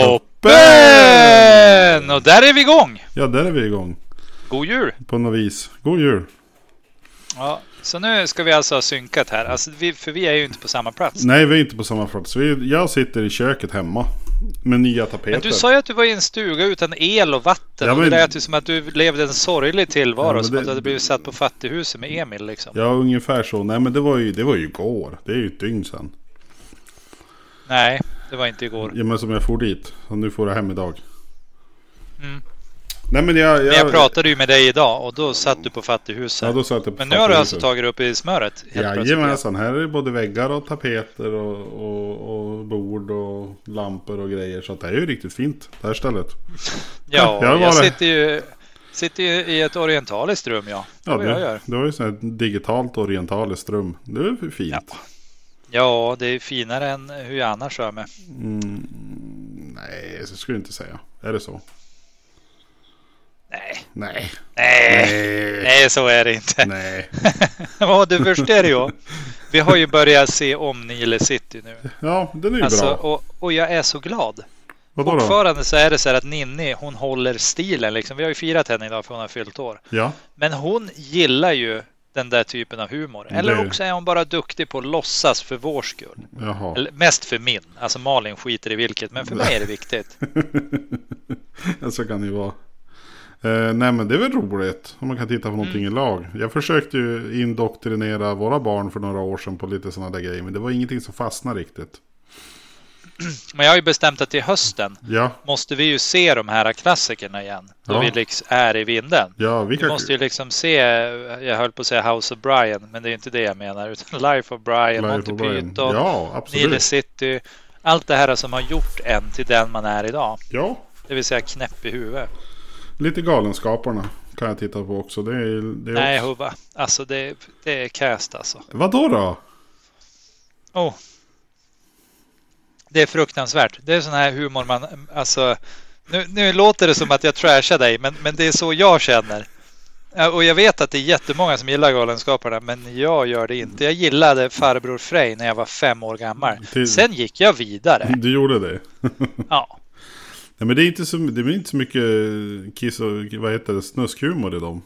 Toppen! Och där är vi igång! Ja, där är vi igång. God jul! På något vis. God jul. Ja, så nu ska vi alltså ha synkat här. Alltså, vi, för vi är ju inte på samma plats. Nej, vi är inte på samma plats. Vi, jag sitter i köket hemma. Med nya tapeter. Men du sa ju att du var i en stuga utan el och vatten. Ja, och men- det lät ju som att du levde en sorglig tillvaro. Ja, som det- att du hade blivit satt på fattighuset med Emil liksom. Ja, ungefär så. Nej, men det var ju, det var ju igår. Det är ju ett dygn sedan. Nej, det var inte igår. Ja, men som jag for dit. Och nu får jag hem idag. Mm. Nej, men jag... Men jag pratade ju med dig idag och då satt du på fattighuset. Ja, då satt jag på Men nu har du alltså tagit upp i smöret? Jajamensan, här är det både väggar och tapeter och, och, och bord och lampor och grejer. Så att det är ju riktigt fint det här stället. Ja, Jag jag det. sitter ju, sitter i ett orientaliskt rum ja. Det Ja, vad jag det, gör. det var ju här digitalt orientaliskt rum. Det är fint. Ja, det är finare än hur jag annars rör mig. Mm, nej, så skulle jag inte säga. Är det så? Nej, Nej. nej, Nej. så är det inte. Nej. Ja, du förstår ju. Vi har ju börjat se om Nile City nu. Ja, den är ju Alltså, bra. och, och jag är så glad. Vadå då? Fortfarande så är det så här att Ninni, hon håller stilen liksom. Vi har ju firat henne idag för hon har fyllt år. Ja, Men hon gillar ju den där typen av humor. Eller Det- också är hon bara duktig på att låtsas för vår skull. mest för min. Alltså Malin skiter i vilket, men för mig är det viktigt. så kan det ju vara. Eh, nej men det är väl roligt om man kan titta på någonting Mm. i lag. Jag försökte ju indoktrinera våra barn för några år sedan på lite sådana där grejer. Men det var ingenting som fastnade riktigt. Men jag har ju bestämt att till hösten Ja, måste vi ju se de här klassikerna igen. Då Ja. vi liksom är i vinden. ja vi Vi kan... måste ju liksom se, jag höll på att säga House of Brian, men det är inte det jag menar. Utan Life of Brian, Life Monty. Python, Ja, Nile. City. Allt det här som har gjort en till den man är idag. Ja, Det vill säga knäpp i huvudet. lite Galenskaparna kan jag titta på också. Det är, det är Nej, också... Hubba. Alltså det, det är cast alltså. Vadå då? Oh. Det är fruktansvärt. Det är sån här humor man, alltså. Nu, nu låter det som att jag trashar dig, men, men det är så jag känner. Och jag vet att det är jättemånga som gillar Galenskaparna, men jag gör det inte. Jag gillade Farbror Frej när jag var fem år gammal. Till- Sen gick jag vidare. Du gjorde det? Ja, Nej men det är inte så, det är inte så mycket kiss och vad heter det, snuskhumor i dem.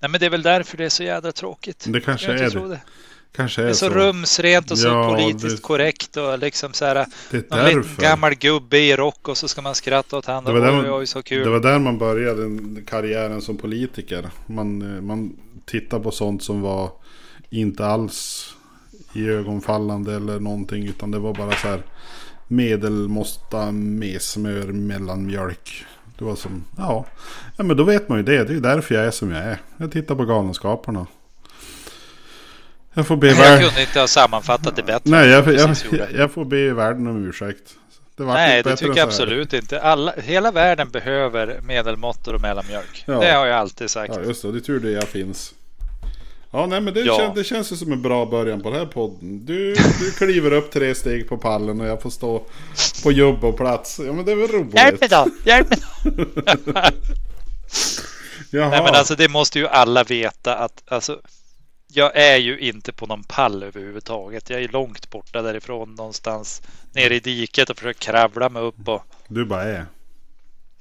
Nej, men det är väl därför det är så jädra tråkigt. Det kanske är det. det. Kanske Det är är så så. rumsrent och så Ja, politiskt det- korrekt och liksom så här. Det är Någon gammal gubbe i rock och så ska man skratta åt honom. Det var där man- oj, så kul. Det var där man började karriären som politiker. Man, eh, man tittar på sånt som var inte alls i ögonfallande eller någonting. Utan det var bara så här medelmåtta med smör, mellanmjölk. Det var som, ja. ja. men då vet man ju det. Det är därför jag är som jag är. Jag tittar på Galenskaparna. Jag får be Jag världen... kunde inte ha sammanfattat det bättre. Nej, jag, jag, jag, jag får be världen om ursäkt. Det Nej, det tycker jag absolut inte. Alla, hela världen behöver medelmåttor och mellanmjölk. Ja. Det har jag alltid sagt. Ja just det, det är tur det jag finns. Ja nej men det, Ja. kän, det känns ju som en bra början på den här podden. Du, du kliver upp tre steg på pallen och jag får stå på jobb och plats. Ja men det är väl roligt. Hjälp mig då! Hjälp mig då! Jaha. Nej, men alltså det måste ju alla veta att alltså, jag är ju inte på någon pall överhuvudtaget. Jag är långt borta därifrån någonstans nere i diket och försöker kravla mig upp och Du bara är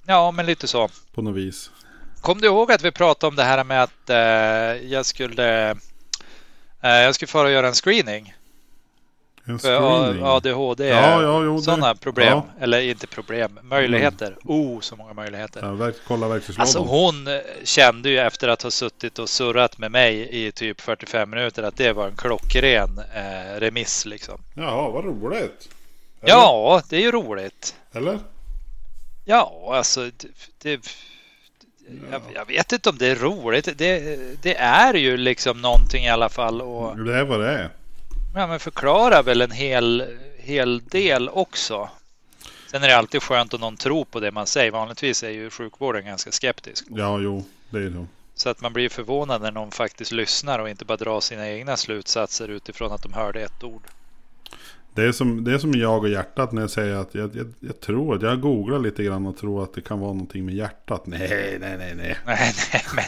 ja, men lite så. på något vis. Kom du ihåg att vi pratade om det här med att eh, jag skulle eh, jag skulle fara och göra en screening En screening. ADHD. Ja, ja, jo, det- sådana problem. ja. Eller inte problem, möjligheter. Oh, så många möjligheter. Ja, verk, kolla verktygslådan. Alltså hon eh, kände ju efter att ha suttit och surrat med mig i typ 45 minuter att det var en klockren eh, remiss liksom. Jaha, vad roligt. Eller? Ja, det är ju roligt. Eller? Ja, alltså det, det, jag, jag vet inte om det är roligt. Det, det är ju liksom någonting i alla fall och Det är vad det är. Ja, men förklara väl en hel, hel del också. Sen är det alltid skönt om någon tror på det man säger. Vanligtvis är ju sjukvården ganska skeptisk. Ja, jo, det är det. Så att man blir förvånad när någon faktiskt lyssnar och inte bara drar sina egna slutsatser utifrån att de hörde ett ord. Det är, som, det är som jag och hjärtat när jag säger att jag, jag, jag tror att jag googlar lite grann och tror att det kan vara någonting med hjärtat. Nej, nej, nej, nej. Nej, nej, men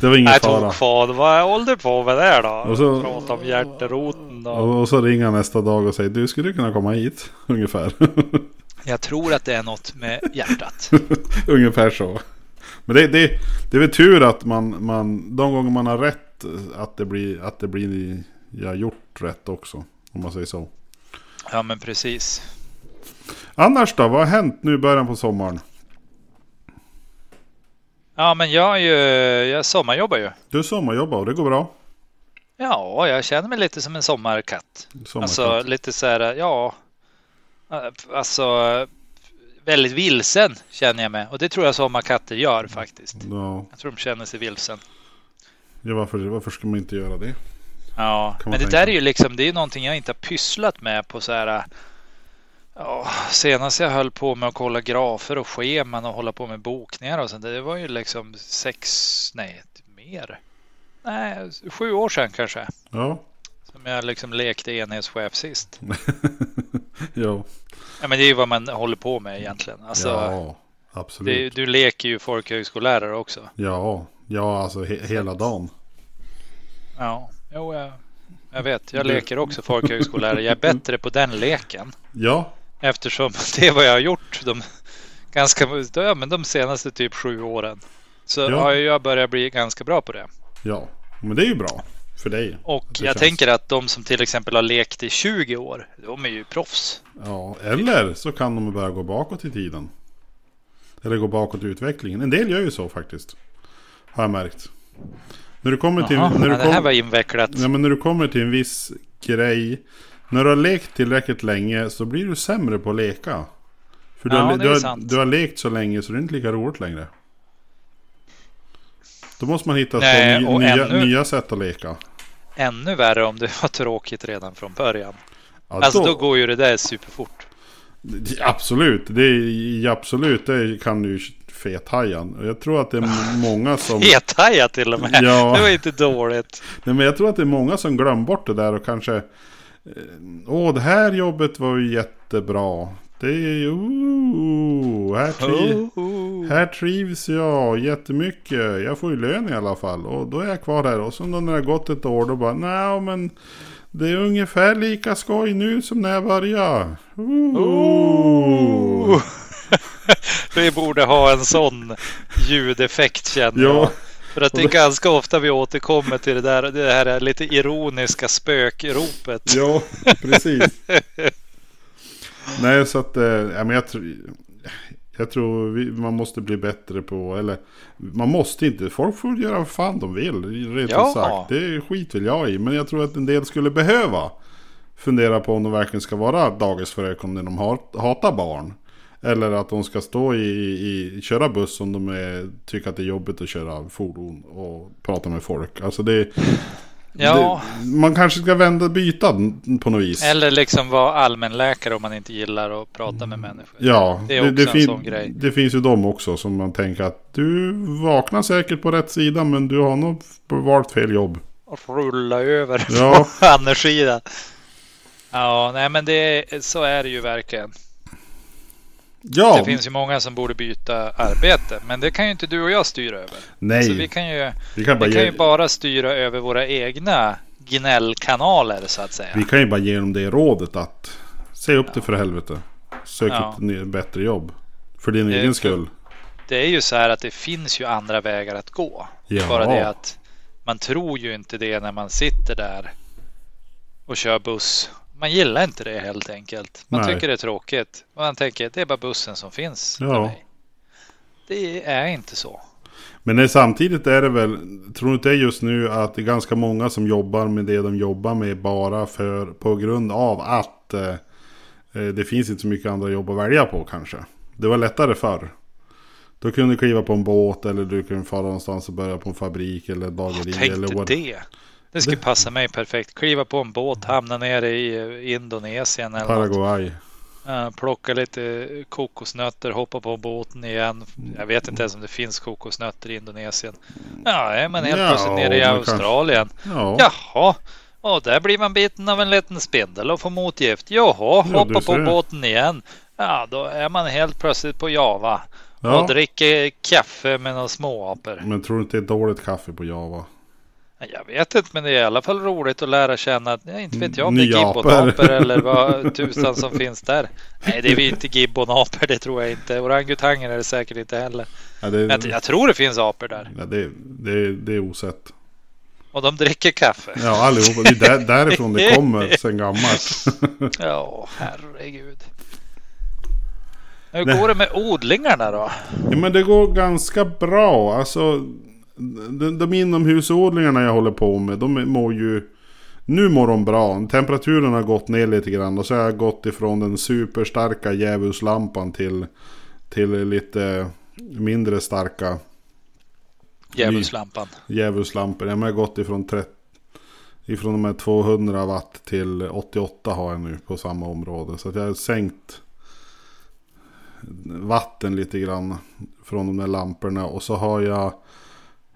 Det var ingen jag fara. tog. Vad håller du på med där då? Och så- Prata om hjärteroten då. Och, och så ringer han nästa dag och säger du skulle kunna komma hit. Ungefär. Jag tror att det är något med hjärtat. Ungefär så. Men det, det, det är väl tur att man, man de gånger man har rätt att det blir, att det blir ja, gjort rätt också. Om man säger så. Ja, men precis. Annars då? Vad har hänt nu i början på sommaren? Ja, men jag är ju, jag sommarjobbar ju. Du sommarjobbar och det går bra. Ja, jag känner mig lite som en sommarkatt. Sommarkatt. Alltså lite så här, ja. Alltså väldigt vilsen känner jag mig. Och det tror jag sommarkatter gör faktiskt. ja, Jag tror de känner sig vilsen. ja, varför, varför ska man inte göra det? Ja, men det där är ju liksom, det är någonting jag inte har pysslat med på så här. Ja, senast jag höll på med att kolla grafer och scheman och hålla på med bokningar och sånt. Det var ju liksom sex, nej, mer. Nej, sju år sedan kanske. Ja, Som jag liksom lekte enhetschef sist. ja, Ja, men det är ju vad man håller på med egentligen. Alltså, ja det, absolut. du leker ju folkhögskollärare också. Ja, ja, alltså he, hela dagen. Ja, jo, jag, jag vet. Jag leker också folkhögskollärare. Jag är bättre på den leken. Ja, Eftersom det är vad jag har gjort de, ganska, ja, men de senaste typ sju åren. Så Ja. har jag börjat bli ganska bra på det. ja. Men det är ju bra för dig. Och jag känns- tänker att de som till exempel har lekt i 20 år, de är ju proffs. Ja, eller så kan de börja gå bakåt i tiden. Eller gå bakåt i utvecklingen. En del gör ju så faktiskt. Har jag märkt. När du kommer till, Jaha, när du det här kom, var invecklat. ja, men när du kommer till en viss grej. När du har lekt tillräckligt länge så blir du sämre på att leka. För du, Ja, har, du, har, du har lekt så länge så det är inte lika roligt längre. Då måste man hitta Nej, på nya, ännu- nya sätt att leka. Ännu värre om det var tråkigt redan från början. Ja, Alltså då går ju det där superfort. Absolut, det är absolut, det kan du fethajan. Jag tror att det är många som... Hethaja till och med. Ja. Det var inte dåligt. Nej, men jag tror att det är många som glömmer bort det där och kanske... eh, Åh, det här jobbet var ju jättebra. Det är ju... Här, tri- Oh. här trivs jag jättemycket. Jag får ju lön i alla fall. Och då är jag kvar här. Och så när det har gått ett år då bara... Nej, men... Det är ungefär lika skoj nu som när jag började. Ooh. Oh. Vi borde ha en sån ljudeffekt känner Ja. jag. För att det är ganska ofta vi återkommer till det där det här lite ironiska spökropet. Ja, precis. Nej, så att... Eh, ja, men jag, tror- jag tror vi, man måste bli bättre på... Eller man måste inte. Folk får göra vad fan de vill. Rätt Ja. sagt. Det skit vill jag i. Men jag tror att en del skulle behöva fundera på om de verkligen ska vara dagisfrökon när de hat, hatar barn. Eller att de ska stå i, i köra buss om de är, tycker att det är jobbigt att köra fordon och prata med folk. Alltså det, Ja, det man kanske ska vända byta på något vis. eller liksom vara allmänläkare om man inte gillar att prata med människor. Ja, Det är också en fin- sån grej. det finns ju de också som man tänker att du vaknar säkert på rätt sida men du har nog valt fel jobb. Rulla över Ja. på andra Ja, nej men det, så är det ju verkligen. Ja, Det finns ju många som borde byta arbete, men det kan ju inte du och jag styra över. nej. Så vi kan ju, vi, kan bara vi kan ju bara styra över våra egna gnällkanaler så att säga. vi kan ju bara ge dem det rådet att se upp det för helvete. Sök Ja. ett bättre jobb. För din Det egen skull. Det är ju så här att det finns ju andra vägar att gå. Ja. Bara det att man tror ju inte det när man sitter där och kör buss. Man gillar inte det helt enkelt. Man Nej. tycker det är tråkigt. Man tänker det är bara bussen som finns Ja. Det är inte så. Men det, samtidigt är det väl, tror du inte just nu att det är ganska många som jobbar med det de jobbar med bara för, på grund av att eh, eh, det finns inte så mycket andra jobb att välja på kanske. Det var lättare förr. Då kunde du kliva på en båt eller du kunde fara någonstans och börja på en fabrik eller bageri. Tänk eller dig what- det. Det skulle passa mig perfekt. Kliva på en båt, hamna nere i eh, Indonesien eller något. Paraguay. Eh, Plocka lite kokosnötter, hoppa på båten igen. Jag vet inte ens om det finns kokosnötter i Indonesien. Ja, är man helt Ja, plötsligt nere i men Australien. Ja. Jaha, Och där blir man biten av en liten spindel och får motgift. Jaha, Ja, hoppa på båten igen. Ja, då är man helt plötsligt på Java. Ja. Och dricker kaffe med några småapor. Men tror du inte det är dåligt kaffe på Java? Jag vet inte, men det är i alla fall roligt att lära känna att, ja, inte vet jag om det är apor. eller vad tusan som finns där. Nej, det är inte gibbonapor, det tror jag inte. Orangutanger är det säkert inte heller. Ja, det, Men jag tror det finns apor där. ja, det, det, det är osett. Och de dricker kaffe. Ja, allihopa. Det är där, därifrån det kommer sen gammalt. Ja, herregud. Hur Nej. går det med odlingarna då? Ja, men det går ganska bra. Alltså, de, de inomhusodlingarna jag håller på med, de mår ju... Nu mår de bra. Temperaturen har gått ner lite grann. Och så har jag gått ifrån den superstarka djävulslampan till, till lite mindre starka Djävulslampan. djävulslampor. Jag har gått ifrån 30, ifrån de här 200 watt till 88 har jag nu på samma område. Så jag har sänkt vatten lite grann från de där lamporna. Och så har jag,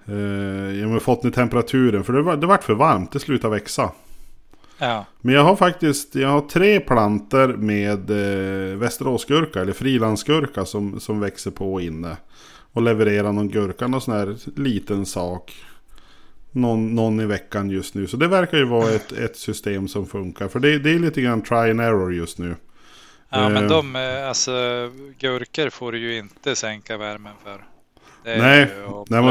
eh, jag har fått ner temperaturen. För det, var, det vart för varmt, det slutade växa. Ja. Men jag har faktiskt jag har tre planter med eh, västeråsgurka eller frilandsgurka som, som växer på inne. Och levererar någon gurka, någon sån här liten sak. Någon, någon i veckan just nu. Så det verkar ju vara ett, ett system som funkar. För det, det är lite grann try and error just nu. Ja, men Eh. de, eh, alltså gurkor får du ju inte sänka värmen för. Är Nej, Nej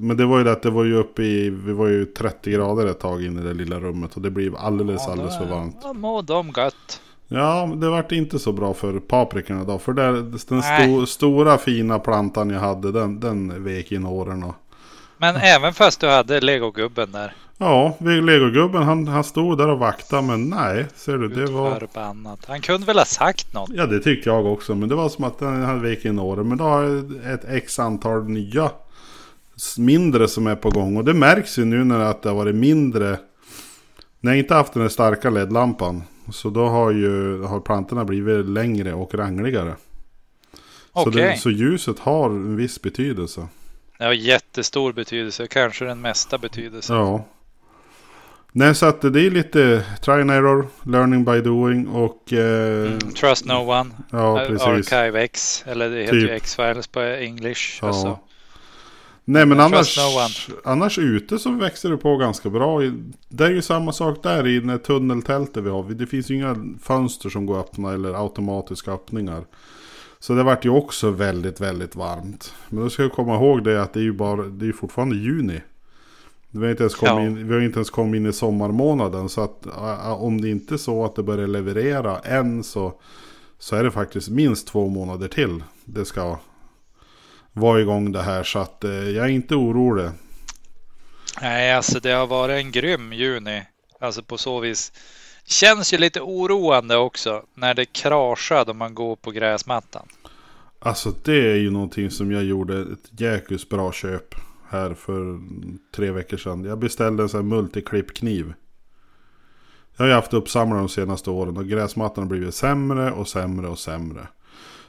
men, det var ju det att det var ju uppe i, vi var ju 30 grader ett tag in i det lilla rummet. Och det blev alldeles, Ja, alldeles för varmt. Då mår de gött. Ja, det vart inte så bra för paprikorna då. För där, den sto, stora fina plantan jag hade, den, den vek in åren. Och, Men även fast du hade legogubben där. Ja, legogubben han, han stod där och vaktade. Men nej, ser du, det var... Förbannat. Han kunde väl ha sagt något. Ja, det tyckte jag också. Men det var som att den hade vek in åren. Men då har ett x antal nya mindre som är på gång. Och det märks ju nu när att det har varit mindre. När jag inte haft den här starka ledlampan. Så då har ju har plantorna blivit längre och rangligare. Så, Okej. det, så ljuset har en viss betydelse. Har jättestor betydelse. Kanske den mesta betydelse. Ja. Nej, så att det är lite try and error, learning by doing och... Eh, Mm, Trust no one. ja, precis. Archive X. Eller det heter ju Typ. X-Files på English. Ja. Alltså. Nej men annars, no annars ute så växer det på ganska bra. Det är ju samma sak där i det tunneltältet vi har. Det finns ju inga fönster som går att öppna eller automatiska öppningar. Så det vart ju också väldigt, väldigt varmt. Men då ska jag komma ihåg det att det är ju bara, det är ju fortfarande juni. Vi har inte ens kommit, in, vi har inte ens kommit in i sommarmånaden. Så att om det inte är så att det börjar leverera än så, så är det faktiskt minst två månader till. Det ska vara igång det här. Så att eh, jag är inte orolig. Nej, alltså det har varit en grym juni. Alltså på så vis. Känns ju lite oroande också när det kraschar då man går på gräsmattan. Alltså det är ju någonting som jag gjorde ett jäkligt bra köp här för tre veckor sedan. Jag beställde en sån här multiklippkniv. Jag har ju haft uppsamlare de senaste åren och gräsmattan har blivit sämre och sämre och sämre.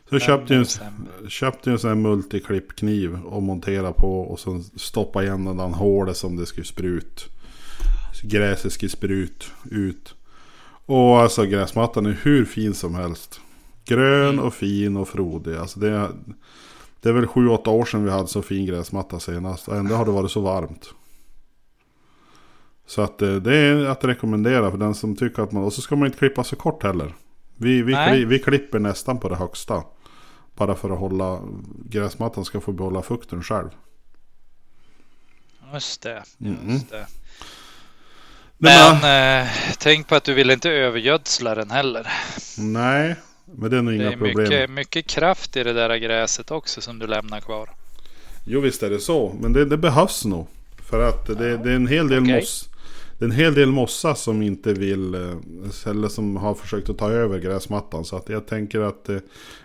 Så jag köpte ju en, köpte ju en sån här multiklippkniv och monterade på och sen stoppa igen den där hålet som det skulle sprut. Gräset skulle sprut ut. Och alltså gräsmattan är hur fin som helst. Grön och fin och frodig. Alltså det, det är väl 7-8 år sedan vi hade så fin gräsmatta senast. Ändå har det varit så varmt. Så att eh, det är att rekommendera för den som tycker att man... Och så ska man inte klippa så kort heller. Vi, vi, kli, vi klipper nästan på det högsta. Bara för att hålla gräsmattan ska få behålla fukten själv. Just det. Mm. Just det. Nej, Men eh, tänk på att du vill inte övergödsla den heller. Nej, men det är nog Det inga är problem. mycket, mycket kraft i det där gräset också som du lämnar kvar. Jo visst är det så, men det, det behövs nog. För att det, det är en hel del okej. moss. Det är en hel del mossa som inte vill, eh, eller som har försökt att ta över gräsmattan. Så att jag tänker att eh,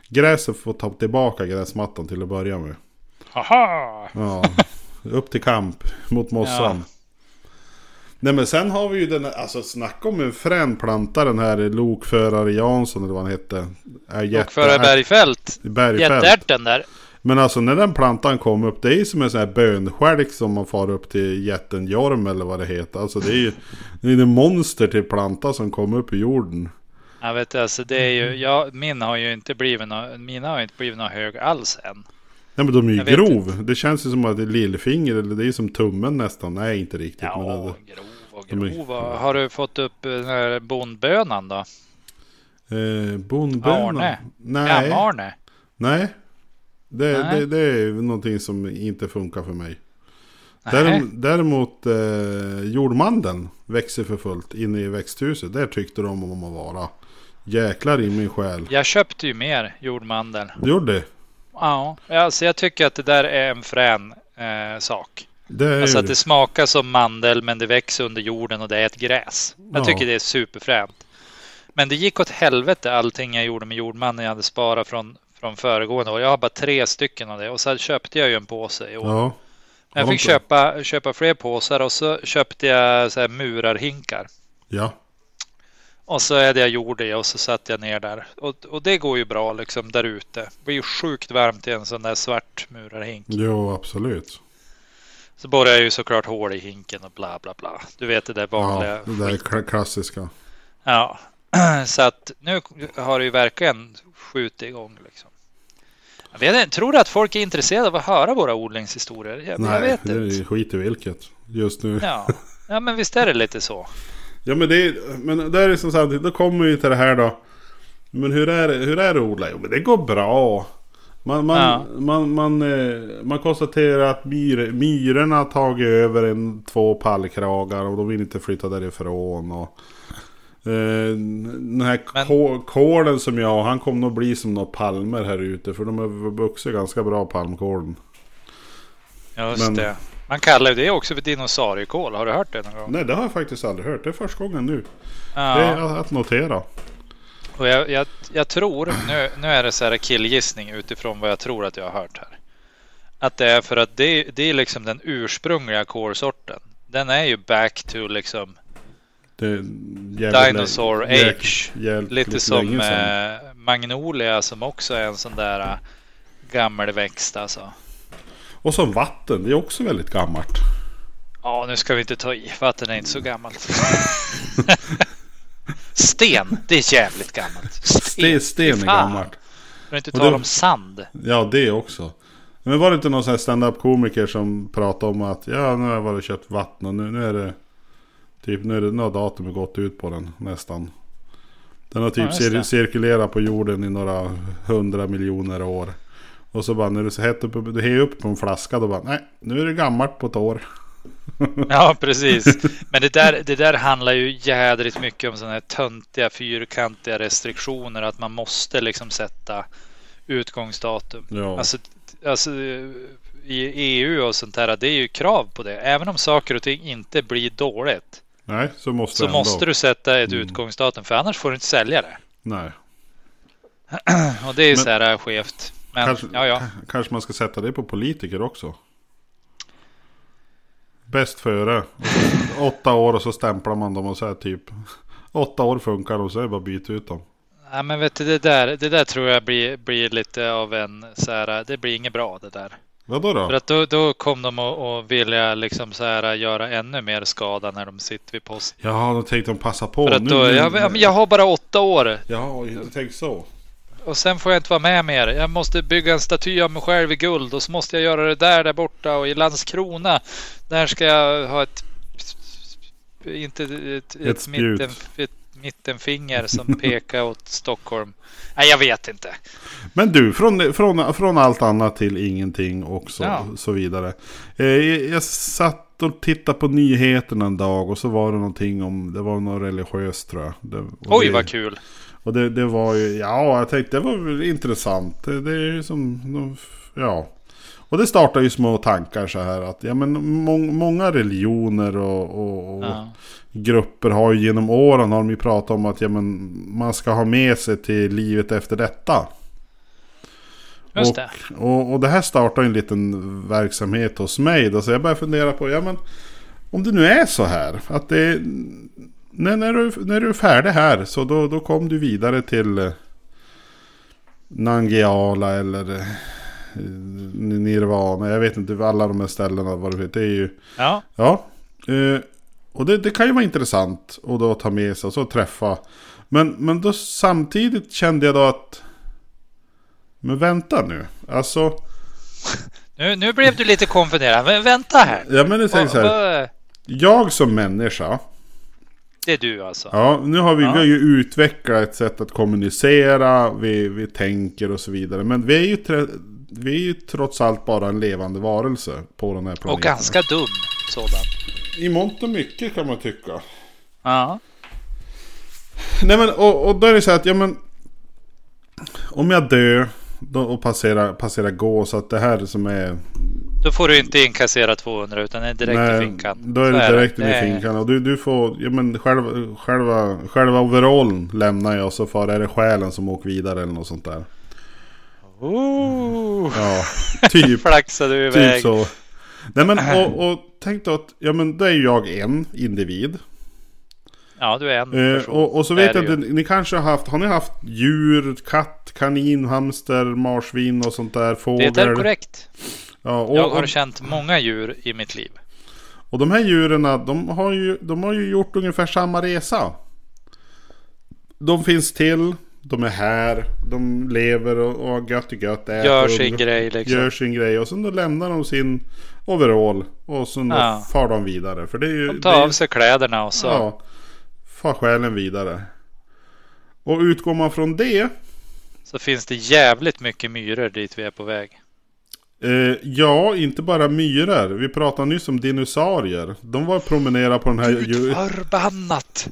gräset får ta tillbaka gräsmattan till att börja med. Haha! Ja, upp till kamp mot mossan. Ja. Nej men sen har vi ju den alltså snacka om en frän planta den här lokförare Jansson eller vad han hette. Är jätte- Och före Bergfält. Bergfält. Jätteärten där. Men alltså när den plantan kom upp, det är ju som en sån här bönskälk som man far upp till jätten Jorm eller vad det heter. Alltså det är ju det är en monster till planta som kom upp i jorden. Jag vet alltså det är ju, ja, min har ju inte blivit nå, mina har ju inte blivit någon hög alls än. Ja men de är ju Jag grov. Det känns ju som att det är lillfinger eller det är som tummen nästan. Nej inte riktigt. Ja, Men det, grov grov. Har du fått upp den här bondbönan då? eh, bondböna? Arne? Nej. Gam-Arne? Nej. Det, Nej. Det, det är någonting som inte funkar för mig. Nej. Därem- Däremot eh, jordmandeln växer för fullt inne i växthuset. Där tyckte de om att vara. Jäklar i min själ. Jag köpte ju mer jordmandel. Du gjorde det? Ja, alltså jag tycker att det där är en frän eh, sak. Det Alltså att det smakar som mandel men det växer under jorden och det är ett gräs. Jag Ja. tycker det är superfränt. Men det gick åt helvete allting jag gjorde med jordmandeln jag hade sparat från, från föregående år. Jag har bara tre stycken av det och så köpte jag ju en påse i år. Ja. jag fick köpa, köpa fler påsar och så köpte jag så här murarhinkar. Ja. Och så är det jag gjorde och så satte jag ner där. Och, och det går ju bra liksom där ute. Det blir ju sjukt varmt i en sån där svart murarhink. Jo absolut. Så borrar jag ju såklart hål i hinken och bla bla bla. Du vet det där vanliga. Ja, det där kla- klassiska. Ja, så att nu har det ju verkligen skjutit igång liksom. Jag vet inte, tror du att folk är intresserade av att höra våra odlingshistorier? Jag, jag Nej, vet det är inte. skit i vilket. Just nu. Ja. ja, men visst är det lite så. Ja men det är, men det är liksom så här, då kommer vi till det här då. Men hur är det, hur är det att odla? Jo men det går bra. Man, man, Ja. man, man, eh, man konstaterar att myr, myrorna har tagit över en, två pallkragar och de vill inte flytta därifrån. Och, eh, den här Men- kå- kålen som jag har, han kommer nog bli som några palmer här ute. För de har vuxit ganska bra palmkålen. Just Men- det. Man kallar ju det också för dinosauriekål. Har du hört det någon gång? Nej det har jag faktiskt aldrig hört. Det är första gången nu. Det Ja. är att notera. Och jag, jag, jag tror, nu, nu är det så här killgissning utifrån vad jag tror att jag har hört här. Att det är för att det, det är liksom den ursprungliga kårsorten. Den är ju back to liksom jävligt Dinosaur lä- jäk- Age. jäkligt lite som länge sedan. eh, Magnolia som också är en sån där eh, gammelväxt alltså. Och som vatten, det är också väldigt gammalt. Ja, nu ska vi inte ta i. Vatten är inte så gammalt. Sten, det är jävligt gammalt. Sten, sten är gammalt. Att inte tala det- om sand. Ja, det också. Men var det inte någon sån här stand-up komiker som pratade om att ja, nu har jag varit och köpt vatten och nu, nu är det typ, nu är det, nu har datumet gått ut på den nästan. Den har Ja, typ det. cir- cirkulerat på jorden i några hundra miljoner år. Och så bara när du så hett upp, du upp på en flaska då bara nej, nu är det gammalt på ett år. Ja, precis. Men det där, det där handlar ju jädrigt mycket om sådana här töntiga fyrkantiga restriktioner. Att man måste liksom sätta utgångsdatum. Ja. Alltså, alltså i EU och sånt där, det är ju krav på det. Även om saker och ting inte blir dåligt. Nej, så måste Så måste du sätta ett Mm. utgångsdatum. För annars får du inte sälja det. Nej. Och det är ju Men- så här skevt. Men Kanske, ja, ja. kanske man ska sätta det på politiker också. Bäst före. Och Åtta år och så stämplar man dem och så här typ. Åtta år funkar och så är det bara att byta ut dem. ja men vet du, det där, det där tror jag blir, blir lite av en så här. Det blir inget bra det där. Vadå För då? att då, då kom de att att vilja liksom så här göra ännu mer skada när de sitter vid post. Ja, då tänkte de passa på. För att nu, då, nu- jag, jag har bara åtta år Ja, jag tänkte så. Och sen får jag inte vara med mer. Jag måste bygga en staty av mig själv i guld och så måste jag göra det där där borta och i Landskrona. Där ska jag ha ett inte ett, ett, Ett mitten, ett mittenfinger som pekar åt Stockholm. Nej, jag vet inte. Men du, från, från, från allt annat till ingenting och så, Ja. så vidare. Eh, jag satt och tittade på nyheterna en dag och så var det någonting om, det var något religiöst tror jag. Det, Oj, det, vad kul. Och det, det var ju, ja jag tänkte det var intressant. Det, det är ju som, ja. Och det startar ju små tankar så här att, ja men må, många religioner och, och, och Ja. grupper har ju genom åren har de ju pratat om att ja, men, man ska ha med sig till livet efter detta. Just och, det. Och, och det här startar en liten verksamhet hos mig. Då, så jag börjar fundera på, ja men om det nu är så här. Att det, när, när, du, när du är färdig här så då, då kom du vidare till eh, Nangiala eller eh, Nirvana, jag vet inte alla de här ställena vad det är ju, Ja, ja. Eh, och det, det kan ju vara intressant att då ta med sig och så träffa. Men, men då samtidigt kände jag då att... Men vänta nu. Alltså, nu, nu blev du lite konfunderad. Men vänta här. ja men det säger så här. Jag som människa. Det är du alltså? Ja, nu har vi, Ja. vi har ju utvecklat ett sätt att kommunicera. Vi, vi tänker och så vidare. Men vi är ju, tre, vi är ju trots allt bara en levande varelse på den här planeten. Och ganska dum sådan. I mångt och mycket kan man tycka. Ja. Nej men och, och då är det så att ja men. Om jag dör då, och passerar, passerar gå så att det här som är. Då får du inte inkassera 200 utan det är direkt i finkan. Då är Så det direkt in Det i är- finkan. Och du, du får, ja men själva, själva, själva overallen lämnar jag. Så far är det själen som åker vidare eller något sånt där. Oh, Ja, typ. flaxade du iväg. Typ så. Nej men och, och tänk då att, ja men då är ju jag en individ. Ja, du är en Eh, person. och, och så vet är jag ni, ni kanske har haft, har ni haft djur, katt, kanin, hamster, marsvin och sånt där, fågel? Det är korrekt. Ja, och, Jag har och, känt många djur i mitt liv. och de här djuren, de har, ju, de har ju gjort ungefär samma resa. De finns till, de är här, de lever och, och gött och gött. äter Gör och- sin grej liksom. Gör sin grej och sen då lämnar de sin overall och sen Ja. far de vidare. För det är ju... De är tar ju- av sig kläderna och så. Ja, far själen vidare. Och utgår man från det. Så finns det jävligt mycket myror dit vi är på väg. Eh, ja, inte bara myror. Vi pratade nyss om dinosaurier. De var och promenerade på den här... Gud förbannat!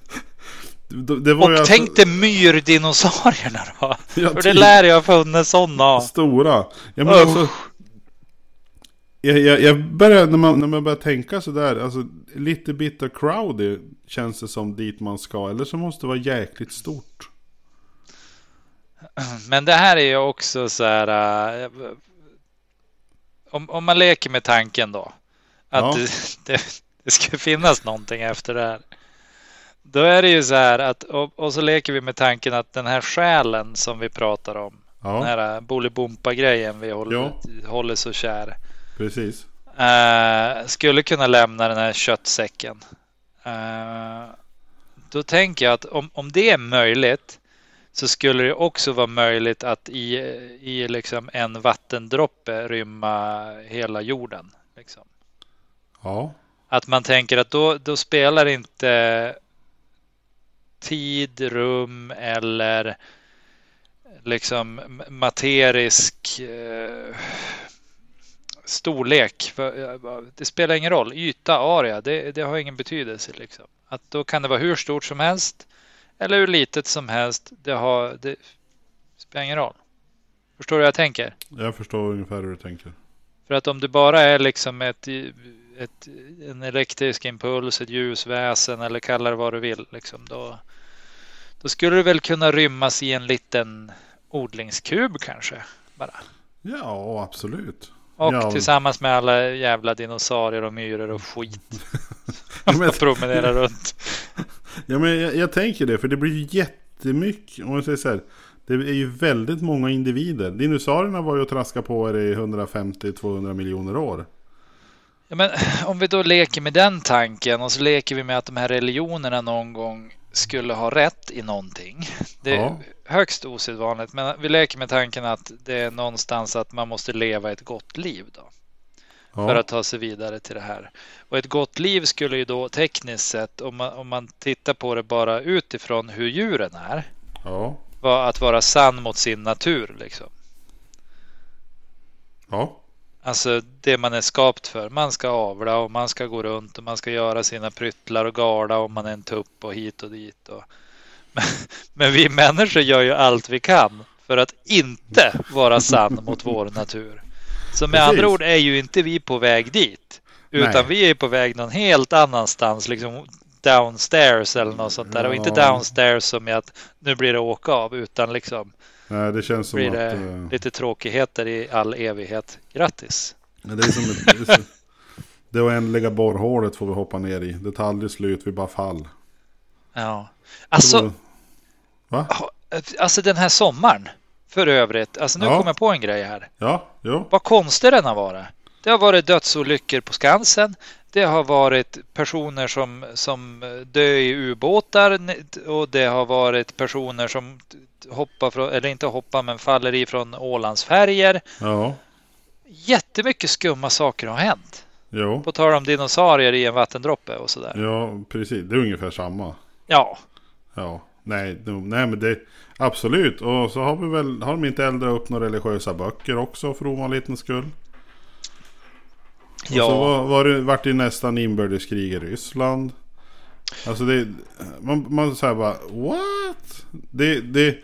Och alltså- tänk dig myrdinosaurierna då. Ja, För det typ. lär jag ha funnits sådana. Stora. Ja, men alltså, jag, jag, jag börjar, när man, när man börjar tänka sådär, alltså lite bit of crowdy känns det som dit man ska. Eller så måste det vara jäkligt stort. Men det här är ju också så här. Äh, om, om man leker med tanken då. Att Ja. det, det, det ska finnas någonting efter det här. Då är det ju så här att och, och så leker vi med tanken att den här själen som vi pratar om. Den Ja, här Bolibompa-grejen vi håller, Ja. håller så kär. precis. eh, skulle kunna lämna den här köttsäcken. Eh, då tänker jag att om, om det är möjligt så skulle det också vara möjligt att i, i liksom en vattendroppe rymma hela jorden. Liksom. Ja, Att man tänker att då, då spelar inte tid, rum eller liksom materisk eh, storlek. Eh, Det spelar ingen roll. Yta, area, det, det har ingen betydelse. Liksom. Att då kan det vara hur stort som helst eller hur litet som helst. Det, har, det spelar ingen roll. Förstår du vad jag tänker? jag förstår ungefär hur du tänker. För att om det bara är liksom ett, ett, en elektrisk impuls, ett ljusväsen eller kalla det vad du vill. Liksom, då, då skulle det väl kunna rymmas i en liten odlingskub kanske. Bara. Ja, absolut. Och Ja. tillsammans med alla jävla dinosaurier och myror och skit. Ja, men- Och promenera runt. Ja men jag, jag tänker det, för det blir ju jättemycket. Om man säger så här, det är ju väldigt många individer. Dinosaurierna var ju att traska på er i 150-200 miljoner år. Ja, men om vi då leker med den tanken och så leker vi med att de här religionerna någon gång skulle ha rätt i någonting. Det Ja. Högst osedvanligt, men vi leker med tanken att det är någonstans att man måste leva ett gott liv då Ja, för att ta sig vidare till det här. Och ett gott liv skulle ju då tekniskt sett, om man, om man tittar på det bara utifrån hur djuren är, ja, vara att vara sann mot sin natur. Liksom. ja, Alltså det man är skapt för. Man ska avla och man ska gå runt och man ska göra sina pryttlar och garda om man är en tupp och hit och dit. Och... Men, vi människor gör ju allt vi kan för att inte vara sann mot vår natur. Så med Precis. andra ord är ju inte vi på väg dit. Utan Nej. vi är på väg någon helt annanstans. Liksom downstairs eller något sånt där. Och inte Ja. downstairs som i att nu blir det åka av. Utan liksom Nej, det känns som blir att... det eh, lite tråkigheter i all evighet. Grattis! det är som ett, det, är det oändliga borrhålet får vi hoppa ner i. Det tar aldrig slut, vi bara fall. Ja. Alltså, Va? alltså den här sommaren. för övrigt. Alltså nu Ja. kommer jag på en grej här. Ja, jo. Vad konstig den har varit. Det har varit dödsolyckor på Skansen. Det har varit personer som, som dör i ubåtar och det har varit personer som hoppar från, eller inte hoppar men faller ifrån Ålandsfärger. Ja, Jättemycket skumma saker har hänt. jo. På tal om dinosaurier i en vattendroppe och sådär. Ja, precis. Det är ungefär samma. Ja, Ja, nej, nej men det absolut. Och så har vi väl, har de inte eldat upp några religiösa böcker också för ovanlighetens skull? Och så ja. var, var det, vart det nästan inbördeskrig i Ryssland. Alltså det, man, man säger bara what? Det, det,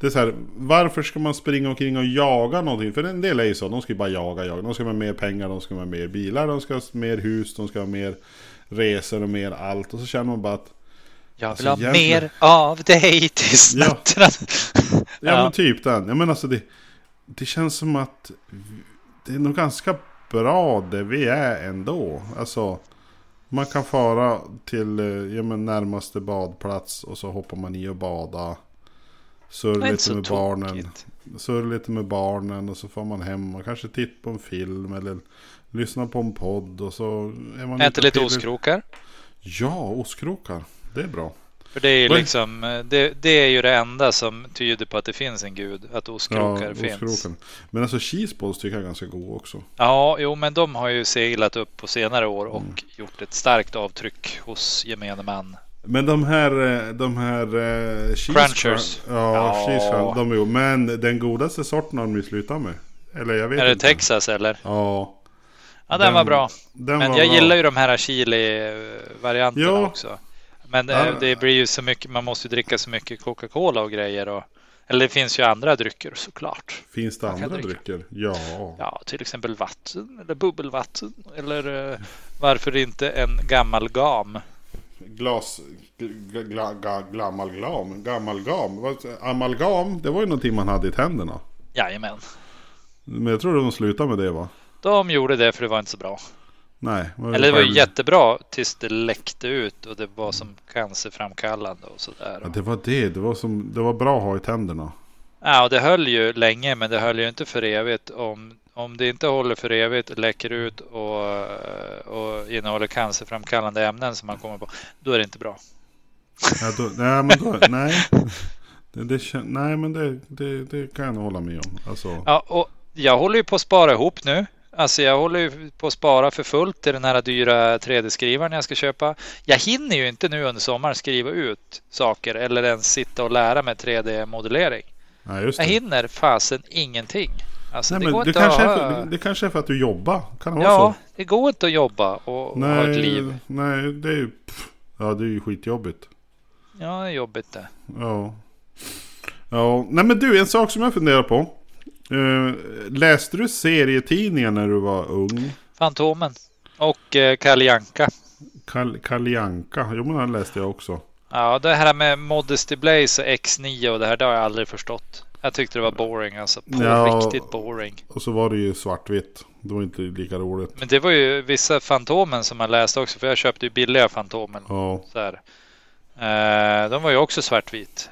det är så här, varför ska man springa omkring och jaga någonting? För en del är ju så, de ska ju bara jaga, jaga. De ska ha mer pengar, de ska ha mer bilar, de ska ha mer hus, de ska ha mer resor och mer allt. Och så känner man bara att Jag Alltså, vill ha egentligen- mer av dig tills Ja. nätterna. Ja, Ja. men typ den. Jag menar alltså det, det känns som att det är nog ganska bra det vi är ändå. Alltså man kan fara till eh, ja, men närmaste badplats och så hoppar man i och bada. Det Surr är inte lite med barnen. tokigt. Surr lite med barnen och så får man hem och kanske titta på en film eller lyssna på en podd och så är man Äter lite pillar- ostkrokar. Ja, ostkrokar. Det är bra. För det är ju liksom, det, det är ju det enda som tyder på att det finns en gud. Att ostkrokar finns. ostkroken. Men alltså cheeseballs tycker jag är ganska god också. Ja, jo, men de har ju seglat upp på senare år och Mm. gjort ett starkt avtryck hos gemene man. Men de här, eh, de här eh, cheese Crunchers. crunch- Ja, Ja. cheese de är ju, Men den godaste sorten har de ju slutat med. Eller jag vet Är det inte. Texas eller? Ja. Ja, den, Den- var bra. Den Men var jag bra. gillar ju de här chili-varianterna Ja. också. Men eh, Ja. det blir ju så mycket, man måste ju dricka så mycket Coca-Cola och grejer. Och, eller det finns ju andra drycker såklart. Finns det andra dricka. drycker? Ja. Ja, till exempel vatten eller bubbelvatten. Eller eh, varför inte en gammal gam? Glas... Gla, gla, gla, glamalgam. Gamalgam. Vad- Amalgam, det var ju någonting man hade i tänderna. Jajamän. Men jag tror de slutade med det va? De gjorde det för det var inte så bra. Nej. Eller det var ju jättebra tills det läckte ut och det var som cancerframkallande och sådär. Ja, det var det. Det var, som, det var bra att ha i tänderna. Ja, och det höll ju länge, men det höll ju inte för evigt. Om, om det inte håller för evigt, läcker ut och, och innehåller cancerframkallande ämnen som man kommer på, då är det inte bra. Ja, då, nej, men då, nej. Det, det, nej, men det, det, det kan jag hålla med om. Alltså, Ja, och jag håller ju på att spara ihop nu. Alltså jag håller ju på att spara för fullt till den här dyra 3D-skrivaren jag ska köpa. Jag hinner ju inte nu under sommaren skriva ut saker eller ens sitta och lära mig 3D-modellering. nej, just Jag hinner fasen ingenting. Alltså Nej, det men det, kanske ha... för, det kanske är för att du jobbar. Kan det vara Ja, så? det går inte att jobba och ha ett liv. Nej, det är ju... pff, Ja, det är ju skitjobbigt. Ja, det är jobbigt det. Ja. Ja, nej men du, en sak som jag funderar på. Eh, läste du serietidningar när du var ung? Fantomen. Och eh, Kalle Janka. Kal- Kalle Anka, jo men den läste jag också. Ja, det här med Modesty Blaze och X9 och det här, det har jag aldrig förstått. Jag tyckte det var boring alltså. På Ja. riktigt boring. Och så var det ju svartvitt. Det var inte lika roligt. Men det var ju vissa Fantomen som man läste också. För jag köpte ju billiga Fantomen. Ja, Så här. Eh, de var ju också svartvit.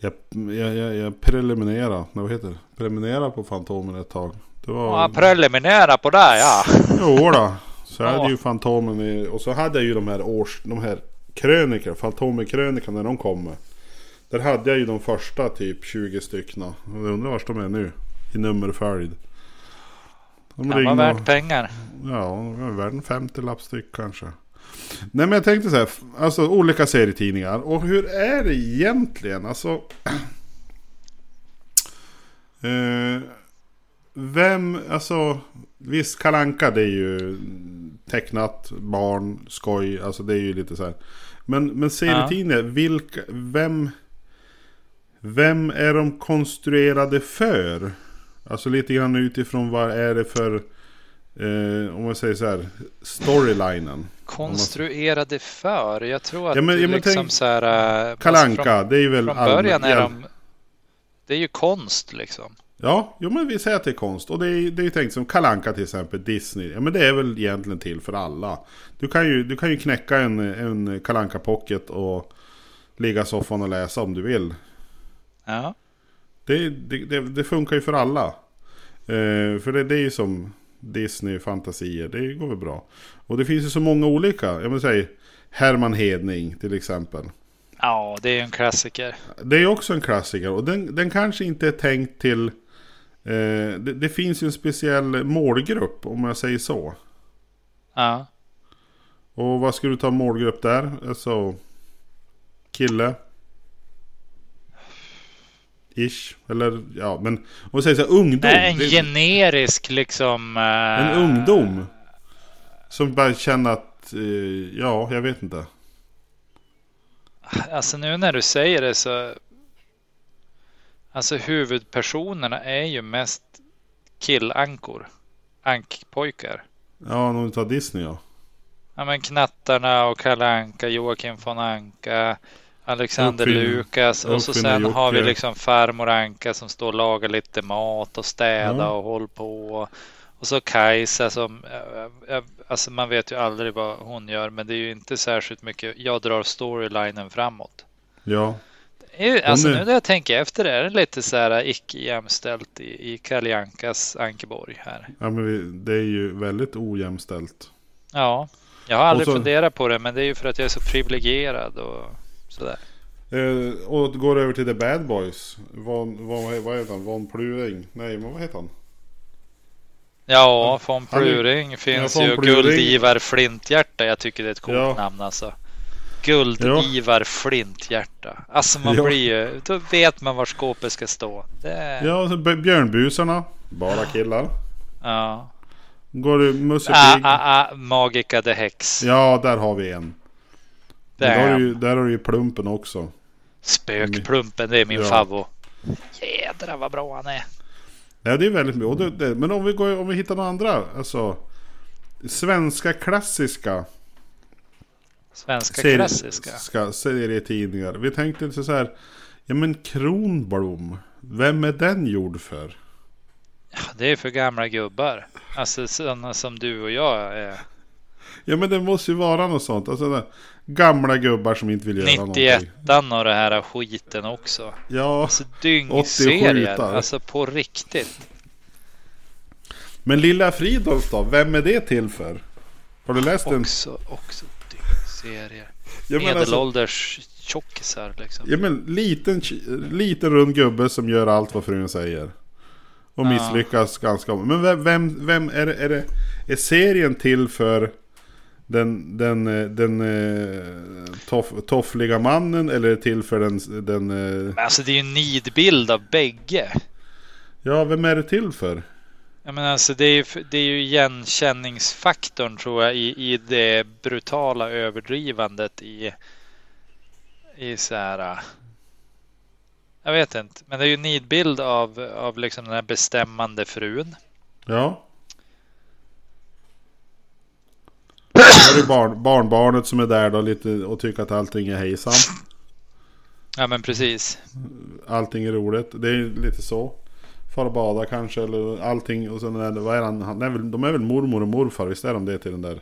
Jag, jag, jag, jag preliminera, nej, vad heter det? Preliminera på Fantomen ett tag. Det var... Ja, preliminära på det ja. Jo då. Så jag Ja. hade ju Fantomen i, och så hade jag ju de här års, de här krönikor, Fantomen-krönikan när de kommer. Där hade jag ju de första typ 20 stycken. Och jag undrar vart de är nu. I nummerföljd. De Kan vara värt pengar. Ja, de är värd en 50 lapp styck kanske. Nej men jag tänkte så här, alltså olika serietidningar. Och hur är det egentligen? Alltså... eh, vem, alltså... Visst, Kalanka det är ju tecknat, barn, skoj. Alltså det är ju lite så här. Men, men serietidningar, vilka, vem... Vem är de konstruerade för? Alltså lite grann utifrån vad är det för... Eh, om man säger så här, storylinen. Konstruerade för. Jag tror att Ja, men- det ja, men liksom tänk- så här. alltså Kalanka, från, det är väl från början är allmän- de. Det är ju konst liksom. Ja, jo men vi säger att det är konst. Och det är, det är ju tänkt som Kalanka till exempel, Disney. Ja men det är väl egentligen till för alla. Du kan ju, du kan ju knäcka en, en Kalanka pocket och ligga i soffan och läsa om du vill. Ja. Det, det, det, det funkar ju för alla. Eh, för det, det är ju som Disney, fantasier, det går väl bra. Och det finns ju så många olika. Jag vill säga Herman Hedning till exempel. Ja, det är en klassiker. Det är också en klassiker och den, den kanske inte är tänkt till... Eh, det, det, finns ju en speciell målgrupp om jag säger så. Ja. Och vad ska du ta målgrupp där? Alltså... Kille? Ish. Eller ja, men om vi säger så här, ungdom. Nej, en det, generisk liksom... Uh... en ungdom. Som bara känner att, eh, ja, jag vet inte. Alltså nu när du säger det så. Alltså huvudpersonerna är ju mest killankor. Ankpojkar. Ja, om du tar Disney ja. Ja men Knattarna och Kalle Anka, Joakim von Anka, Alexander Uppfinna- Lukas och så sen har vi Jocke. liksom farmor Anka som står och lagar lite mat och städa Ja. och håller på. Och så Kajsa som, äh, äh, alltså man vet ju aldrig vad hon gör men det är ju inte särskilt mycket, jag drar storylinen framåt. Ja, Det är Alltså är- nu när jag tänker efter är det lite så här icke jämställt i, i Kalle Ankas Ankeborg här. ja men vi, det är ju väldigt ojämställt. Ja, jag har aldrig så- funderat på det men det är ju för att jag är så privilegierad och sådär. Eh, och går över till The Bad Boys. Von, von, vad heter han? Von Pluring? Nej, men vad heter han? Ja, von Han är- Pluring finns Ja, ju. Pluring. Guldivar Flinthjärta. Jag tycker det är ett coolt Ja. namn alltså. Guldivar Flinthjärta. Alltså man Ja. blir ju, då vet man var skåpet ska stå. Det, Ja, Björnbusarna. Bara killar. ja. Går du Musse Ah, ah, ah, Magica the Hex. Ja, där har vi en. Där har, ju- där har du ju Plumpen också. Spökplumpen, det är min Ja. favvo. Jädrar vad bra han är. Ja, det är väldigt det, men om vi, går, om vi hittar några andra. Alltså. Svenska klassiska Svenska serie- klassiska. ska, serietidningar. Vi tänkte så här. Ja men Kronblom. Vem är den gjord för? Det är för gamla gubbar. Alltså sådana som du och jag är. Ja men det måste ju vara något sånt. Alltså gamla gubbar som inte vill göra 91 någonting. och det här skiten också. Ja, Alltså 87 dyngserier. Alltså på riktigt. men Lilla Fridolf då? Vem är det till för? Har du läst den? Också, också dyngserier. Ja alltså, Medelålders tjockisar liksom. ja, men liten, liten rund gubbe som gör allt vad frun säger. Och Ja. misslyckas ganska Men vem, vem, vem är, det, är det? Är serien till för den, den, eh, den eh, toff, toffliga mannen eller till för den, den eh, Men alltså det är ju en nidbild av bägge. Ja, vem är det till för? Jag menar alltså det är ju, det är ju igenkänningsfaktorn tror jag i, i det brutala överdrivandet i, i så här. Jag vet inte, men det är ju en nidbild av, av liksom den här bestämmande frun. Ja. Då är det barn, barnbarnet som är där då lite och tycker att allting är hejsan. Ja men precis. Allting är roligt. Det är lite så. Far och bada kanske eller allting. Och sen är det, vad är han? han är väl, de är väl mormor och morfar? Visst är de det till den där,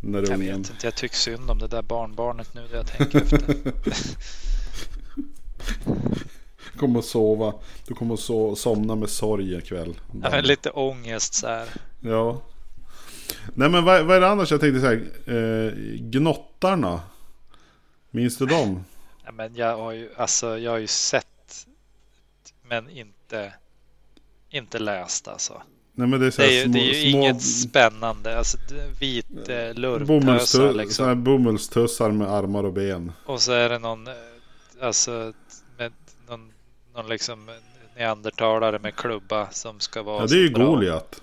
den där Jag ungen? vet inte, jag tycker synd om det där barnbarnet nu när jag tänker efter. Kommer att sova. Du kommer att so somna med sorg ikväll. Ja, lite ångest så här. Ja. Nej men vad, vad är det annars jag tänkte säga? Eh, gnottarna. Minns du dem? Ja, men jag har ju, alltså, jag har ju sett men inte, inte läst alltså. Nej men det är, så Det här är små, det är ju små inget spännande. Alltså vit eh, bomullstu- liksom. här bomullstussar med armar och ben. Och så är det någon, eh, alltså med någon, någon liksom neandertalare med klubba som ska vara Ja det är ju så. Goliat.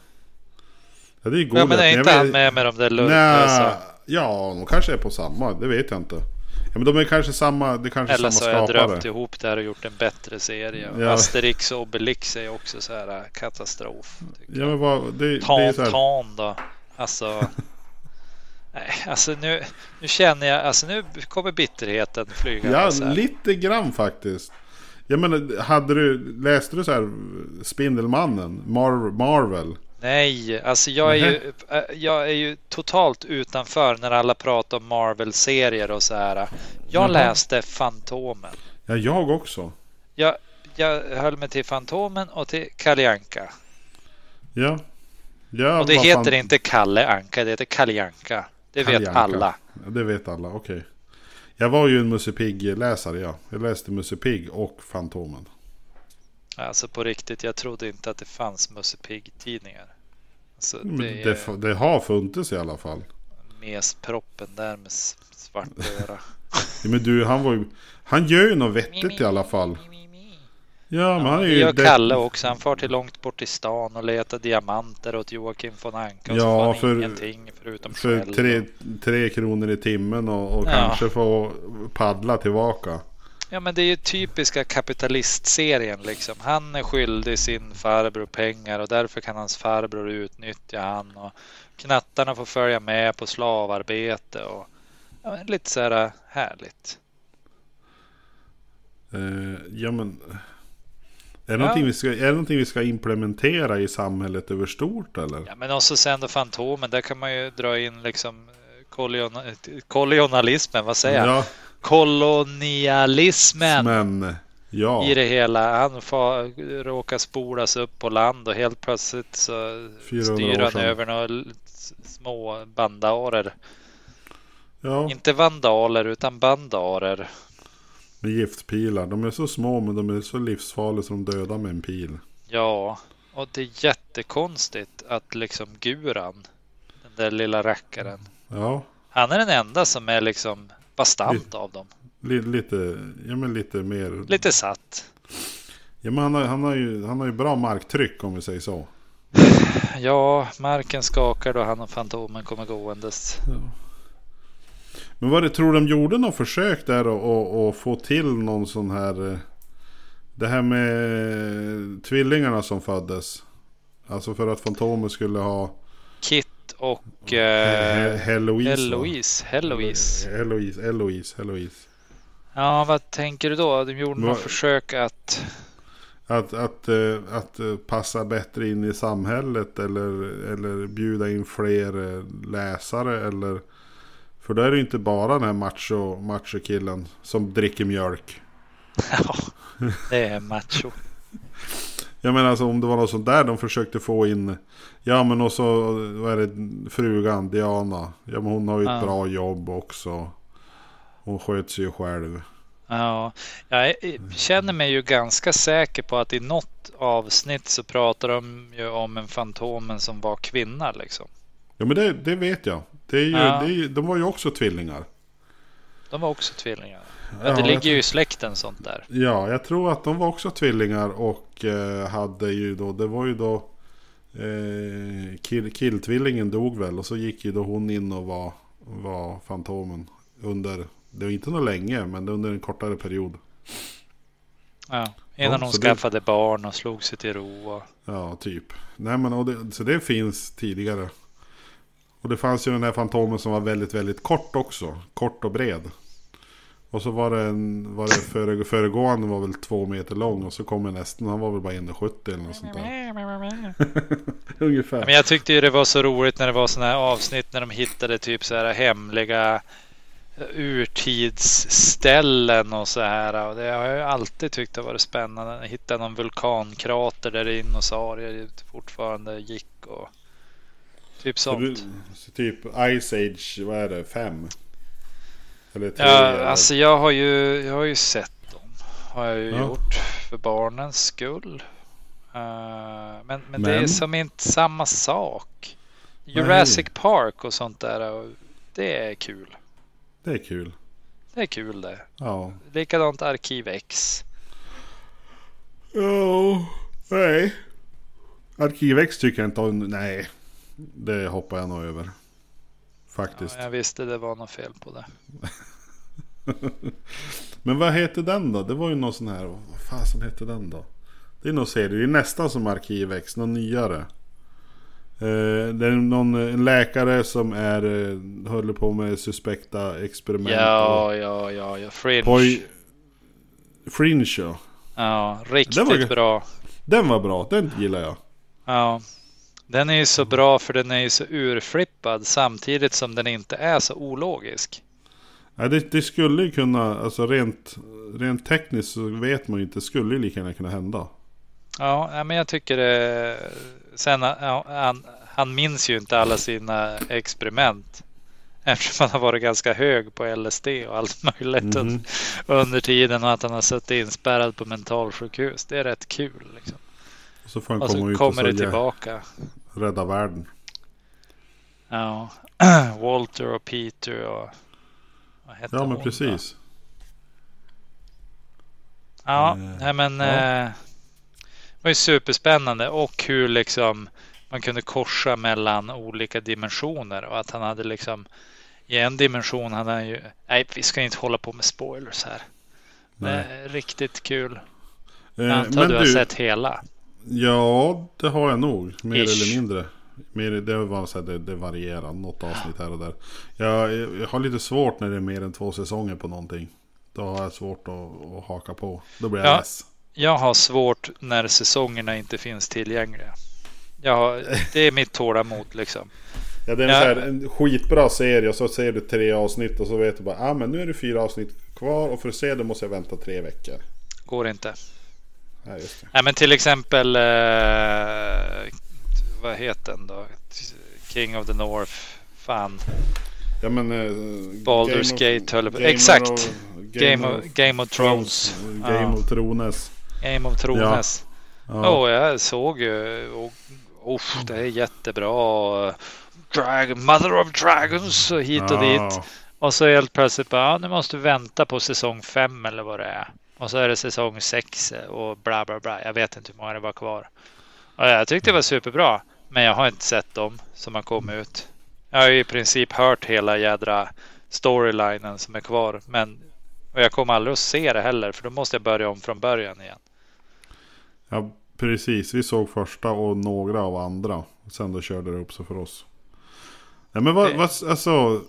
Ja det är Ja Goliat. men är inte han med med de där Nej, lurvtösa? ja de kanske är på samma. Det vet jag inte. Ja, men de är kanske samma. Det kanske Eller samma så har jag skapare. drömt ihop det här och gjort en bättre serie. Ja. Asterix och Obelix är också så här äh, katastrof. Ja men vad. Det, det är Tan så här. Tan då. Alltså. Nej, alltså nu, nu känner jag, alltså nu kommer bitterheten flyga. Ja lite grann faktiskt. Jag menar, hade du, läste du så här Spindelmannen? Mar- Marvel? Nej, alltså jag är, ju, äh, jag är ju totalt utanför när alla pratar om Marvel-serier och så här. Jag Jaha. läste Fantomen. Ja jag också. Jag, jag höll mig till Fantomen och till Kalle Anka. Ja. ja och det heter fan- inte Kalle Anka, det heter Kalle Anka. Det vet Kalle Anka. alla. Ja, det vet alla, okej. Jag var ju en Musse Pigg-läsare, ja. Jag läste Musse Pigg och Fantomen. Alltså på riktigt, jag trodde inte att det fanns Musse Pigg-tidningar. Alltså, Men det Det, det har funnits i alla fall. mesproppen där med svart öra. Ja, men du, han var ju... Han gör ju något vettigt i alla fall. Ja, men han är det ju... det- Kalle också. Han far till långt bort i stan och letar diamanter åt Joakim von Anka. Och så Ja, får han för- ingenting förutom För tre, tre kronor i timmen och, och Ja. kanske få paddla tillbaka. Ja men det är ju typiska kapitalistserien liksom. Han är skyldig sin farbror pengar och därför kan hans farbror utnyttja han. Och knattarna får följa med på slavarbete och ja, lite så här härligt. Eh, ja, men... Är det, någonting vi ska, är det någonting vi ska implementera i samhället över stort eller? Ja men också sen då Fantomen, där kan man ju dra in liksom kolonial, kolonialismen, vad säger jag? Ja, Kolonialismen men... Ja. i det hela. Han råkar spolas upp på land och helt plötsligt så 400 styr han över några små bandarer. Ja, Inte vandaler utan bandarer. med giftpilar. De är så små men de är så livsfarliga som de dödar med en pil. Ja, och det är jättekonstigt att liksom Guran, den där lilla rackaren, Ja, han är den enda som är liksom bastant av dem. li, lite, ja, men lite mer... Lite satt. Ja, men han, har, han, har ju, han har ju bra marktryck om vi säger så. Ja, marken skakar då han och Fantomen kommer gåendes. Men vad det, tror de gjorde något försök där och, och, och få till någon sån här... eh, Det här med tvillingarna som föddes. Alltså för att Fantomen skulle ha och eh, Heloise. va? Eloise. Heloise. Eloise, Eloise, Eloise. Ja, vad tänker du då? De gjorde något försök att... Att, att, eh, att eh, passa bättre in i samhället eller, eller bjuda in fler eh, läsare eller... För då är det ju inte bara den här macho, macho-killen som dricker mjölk. Ja, det är macho. Jag menar alltså om det var något sånt där de försökte få in. Ja men och så vad är det frugan Diana. Ja men hon har ju ett Ja. bra jobb också. Hon sköter sig ju själv. Ja, jag känner mig ju ganska säker på att i något avsnitt så pratar de ju om en Fantomen som var kvinna liksom. Ja men det, det vet jag. Det är ju, Ja. det är de var ju också tvillingar. De var också tvillingar. Ja, det ligger ju i släkten sånt där. Ja, jag tror att de var också tvillingar och eh, hade ju då, det var ju då eh, kill, killtvillingen dog väl och så gick ju då hon in och var, var Fantomen under, det var inte något länge men under en kortare period. Ja, innan Ja, hon så det- skaffade barn och slog sig till ro. Och... Ja, typ. Nej men och det, så det finns tidigare. Och det fanns ju den här Fantomen som var väldigt, väldigt kort också. Kort och bred. Och så var det en, var det före, föregående var väl två meter lång och så kommer nästan, han var väl bara 1,70 eller något sånt där. Ungefär. Men jag tyckte ju det var så roligt när det var sådana här avsnitt när de hittade typ så här hemliga urtidsställen och så här. Och det har jag alltid tyckt har varit spännande. Hitta någon vulkankrater där dinosaurier fortfarande gick och typ Så du, sånt. så typ Ice Age, vad är det, fem? Eller tre? Ja, eller? alltså jag har ju, jag har ju sett dem. Har jag ju Ja. gjort för barnens skull. Eh, men, men, det är Men? som inte samma sak. Jurassic Park och sånt där. Det är kul. Det är kul. Det är kul det. Ja. Likadant Arkiv X. Ja, nej. Arkivex tycker jag inte om. Nej. Det hoppar jag nog över. Faktiskt. Ja, jag visste det var något fel på det. Men vad heter den då? Det var ju någon sån här. Vad fasen hette den då? Det är någon serie. Det är nästan som Arkivex. Någon nyare. Eh, det är någon en läkare som är, eh, håller på med suspekta experiment. Ja, ja, ja, ja. Fringe. Poj... Fringe ja. Ja, var riktigt ju- bra. Den var bra. Den gillar jag. Ja. Den är ju så bra för den är ju så urflippad samtidigt som den inte är så ologisk. Nej, det, det skulle ju kunna, alltså rent, rent tekniskt så vet man ju inte, det skulle ju lika gärna kunna hända. Ja, ja, men jag tycker det. Sen ja, han, han minns ju inte alla sina experiment. Eftersom han har varit ganska hög på LSD och allt möjligt Mhm. under, tiden och att han har suttit inspärrad på mentalsjukhus. Det är rätt kul. Liksom. Så får han Och komma så ut kommer det och så tillbaka. Rädda världen. Ja, Walter och Peter och vad hette Ja, men hon då? precis. Ja, Eh, nej men ja. eh, det var ju superspännande och hur liksom man kunde korsa mellan olika dimensioner och att han hade liksom i en dimension hade han ju. Nej, vi ska inte hålla på med spoilers här. Nej. är riktigt kul. Eh, Jag antar du har sett hela. Ja, det har jag nog. Mer Ish. eller mindre. Mer, det, var så här, det, det varierar. Något avsnitt här och där. Jag, jag har lite svårt när det är mer än två säsonger på någonting. Då har jag svårt att, att haka på. Då blir jag Ja. less. Jag har svårt när säsongerna inte finns tillgängliga. Har, det är mitt tålamod liksom. Ja, det är en, Ja. så här, en skitbra serie. Så ser du tre avsnitt och så vet du bara. Ah, men nu är det fyra avsnitt kvar. Och för att se det måste jag vänta tre veckor. Går inte. Just det. Nej men till exempel eh, Vad heter den då? King of the North. Fan. Ja, men, eh, Baldur's Game of- Gate höll på- Game Exakt. of- Game of, Game of Thrones. Game Ja. of Thrones. Game of Thrones. Ja. Åh, jag såg ju. Och, usch, det är jättebra. Drag, Mother of Dragons hit och dit. Ja. Och så helt plötsligt bara, ja, nu måste du vänta på säsong fem eller vad det är. Och så är det säsong sex och bla bla bla. Jag vet inte hur många det var kvar. Och jag tyckte det var superbra. Men jag har inte sett dem som har kommit ut. Jag har ju i princip hört hela jädra storylinen som är kvar. Men och jag kommer aldrig att se det heller. För då måste jag börja om från början igen. Ja, precis. Vi såg första och några av andra. Sen då körde det upp sig för oss. Nej, men vad, Det- vad alltså...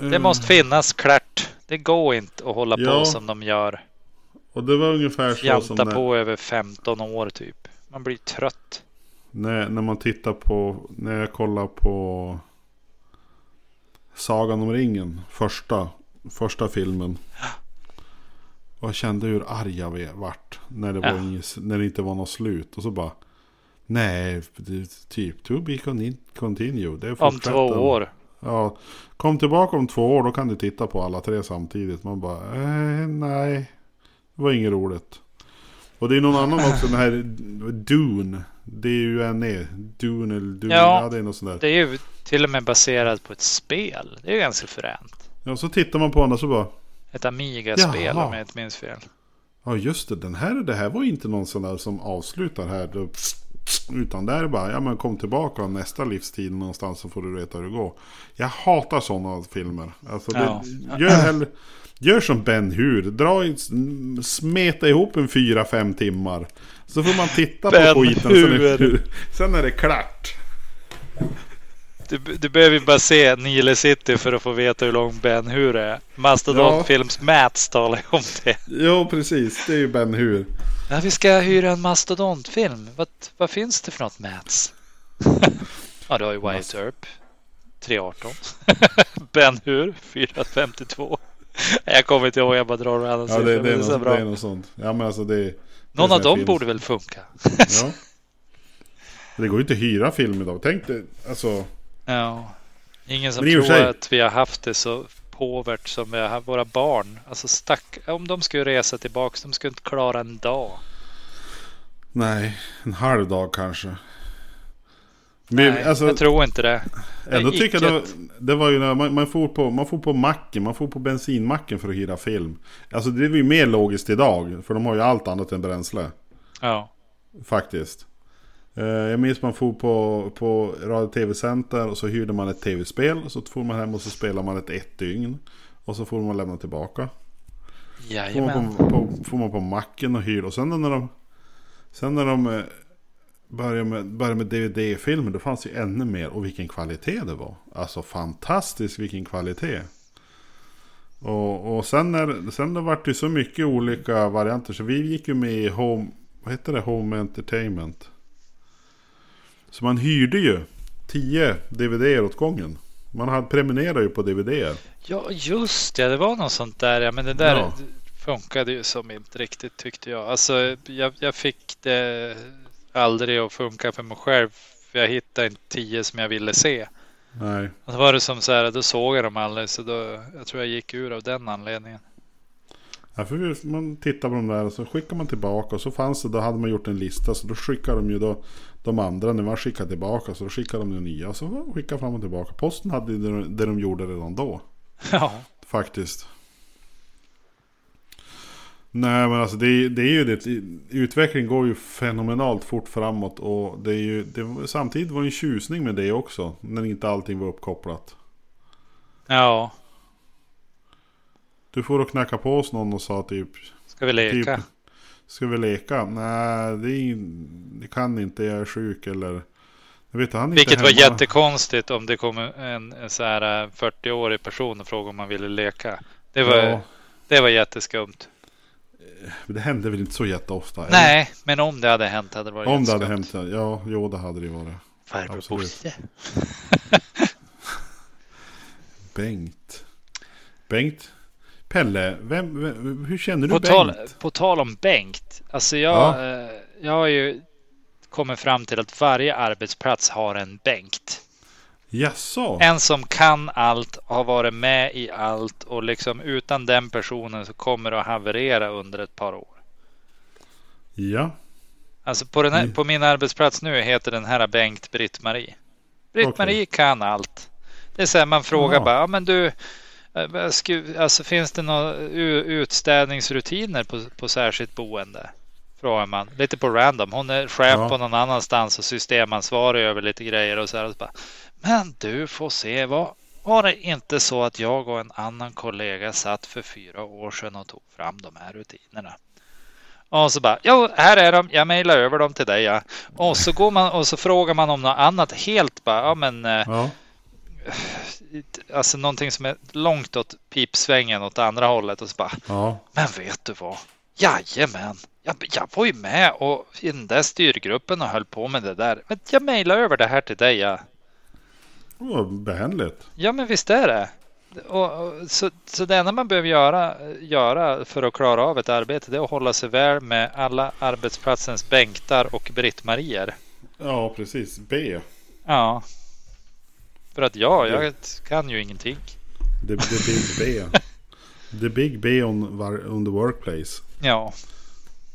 Det eh, måste finnas klart. Det går inte att hålla Ja. på som de gör. Och det var ungefär så som Janta när, på över 15 år typ. Man blir trött. när, när man tittar på... När jag kollar på... Sagan om ringen. Första, första filmen. Och jag kände hur arg jag ve- vart. När det, var Ja. inget, när det inte var något slut. Och så bara... Nej, det, typ to be con- continue. Det är Om två år. Ja, kom tillbaka om två år då kan du titta på alla tre samtidigt. Man bara, eh, nej. Det var inget roligt. Och det är någon annan också, den här Dune. D-U-N-E. Dune eller Dune. Ja. Ja, det är något sånt där. Det är ju till och med baserat på ett spel. Det är ju ganska fränt. Ja, så tittar man på den och så bara, Ett Amiga-spel om jag inte minns fel. ja just det, den här, det här var inte någon sån där som avslutar här. Då, utan där är bara, ja men kom tillbaka nästa livstid någonstans så får du veta hur det går. Jag hatar sådana filmer. Alltså, det, Ja. gör, hellre, gör som Ben Hur, dra smeta ihop en fyra, fem timmar. Så får man titta Ben på skiten. Sen är, sen är det klart. Du, du behöver ju bara se Nile City för att få veta hur lång Ben Hur är. Mastodontfilms Mats talar om det. Jo, precis. Det är ju Ben Hur. Ja, vi ska hyra en mastodontfilm. Vad, vad finns det för något Mats? ja, du har ju Wyatt Earp. 318. ben Hur 452. Jag kommer inte ihåg, jag bara drar random Ja, det, det, är något, bra. det är något sånt. Ja, men alltså det... det Någon av dem film- borde väl funka? Ja. Det går ju inte att hyra film idag. Tänk dig, alltså... Ja. Ingen som tror sig- att vi har haft det så påvert som vi har haft våra barn. Alltså stack, om de skulle resa tillbaks, de skulle inte klara en dag. Nej, en halv dag kanske. Men, Nej, alltså, jag tror inte det. ändå gick tycker jag det, var- det var ju när man, man, får på, man får på macken, man får på bensinmacken för att hyra film. Alltså det är ju mer logiskt idag, för de har ju allt annat än bränsle. Ja. Faktiskt. Eh, Jag minns man får på, på Radio TV-center och så hyrde man ett tv-spel. Så får man hem och så spelar man ett ett dygn. Och så får man lämna tillbaka. Får Jajamän. man på, på, får man på macken och hyr. Och sen när de, sen när de eh, började med, började med DVD-filmer. Då fanns ju ännu mer. Och vilken kvalitet det var. Alltså fantastiskt vilken kvalitet. Och, och sen när sen det vart ju så mycket olika varianter. Så vi gick ju med i Home, vad heter det? Home Entertainment. Så man hyrde ju 10 DVD åt gången. Man hade prenumererat ju på DVD. Ja, just det. Det var något sånt där. Ja, men det där Ja. funkade ju som inte riktigt tyckte jag. Alltså, jag, jag fick det aldrig att funka för mig själv. För jag hittade inte tio som jag ville se. Nej. Och så var det som så här, då såg jag dem aldrig. Så då, jag tror jag gick ur av den anledningen. Ja, för man tittar på de där och så skickar man tillbaka. Och så fanns det, då hade man gjort en lista. Så då skickar de ju då de andra när man skickar tillbaka. Så då skickar de nya. Och så skickar fram och tillbaka. Posten hade ju det, det de gjorde redan då. Ja, Faktiskt. Nej men alltså det, är- det är ju det. Utvecklingen går ju fenomenalt fort framåt. Och det är ju, det, samtidigt var det en tjusning med det också. När inte allting var uppkopplat. ja. Du får och knacka på oss någon och sa typ. Ska vi leka? Typ, ska vi leka? Nej, det, är, det kan inte. Jag är sjuk eller... Jag vet, han Vilket var jättekonstigt om det kom en, en så här eh, 40-årig person och frågade om man ville leka. Det var, Ja, det var jätteskumt. men det hände väl inte så jätteofta? eller? Nej, men om det hade hänt hade det varit Om det hade hänt, ja. Jo, det hade det varit. Farbror. Bosse. Bengt. Bengt. Pelle, vem, vem, hur känner du På Bengt? tal, på tal om Bengt. Alltså jag, Ja. eh, jag har ju kommit fram till att varje arbetsplats har en Bengt. Jaså? En som kan allt, har varit med i allt och liksom utan den personen så kommer det att haverera under ett par år. Ja. Alltså på, här, Mm. på min arbetsplats nu heter den här Bengt Britt-Marie. Britt-Marie Okej. kan allt. Det är så här man frågar Jaha. bara, ja, men du, alltså finns det några utstädningsrutiner på, på särskilt boende? Frågar man. Lite på random. Hon är chef Ja. på någon annanstans och systemansvarig över lite grejer och så här. Och så bara, men du får se, var, var det inte så att jag och en annan kollega satt för fyra år sedan och tog fram de här rutinerna? Och så bara, jo, här är de, jag mejlar över dem till dig. Ja. Och så går man och så frågar man om något annat helt bara, ja men eh, Ja. alltså någonting som är långt åt pipsvängen åt andra hållet och så bara, Ja. men vet du vad? Jajamän, jag, jag var ju med och i den där styrgruppen och höll på med det där. Men jag mejlar över det här till dig. Ja, Vad behändigt. ja men visst är det. Och, och, så, så det enda man behöver göra, göra för att klara av ett arbete det är att hålla sig väl med alla arbetsplatsens Bengtar och Britt-Marier. Ja, precis. B. Ja. För att ja, jag kan ju ingenting. The, the big B. The big B on, on the workplace. Ja,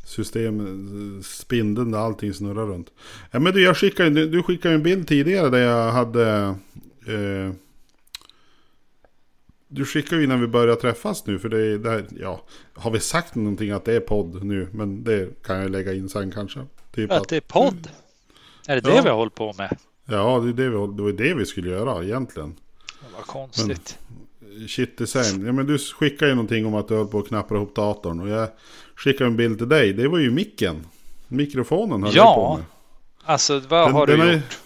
System, spindeln där allting snurrar runt. Ja, men du, jag skickade, du, du skickade en bild tidigare där jag hade... Eh, du skickade ju innan vi började träffas nu. För det är, det här, ja, har vi sagt någonting att det är podd nu? Men det kan jag lägga in sen kanske. Typ att att, det är podd. Är det det Ja. vi har hållit på med? Ja, det, är det, vi, det var det vi skulle göra egentligen. Vad konstigt. Shit the same. Ja, men du skickade ju någonting om att du höll på att knappra ihop datorn. Och jag skickade en bild till dig. Det var ju micken. Mikrofonen höll Ja, jag på med. Alltså vad Den- har du den har ju- gjort?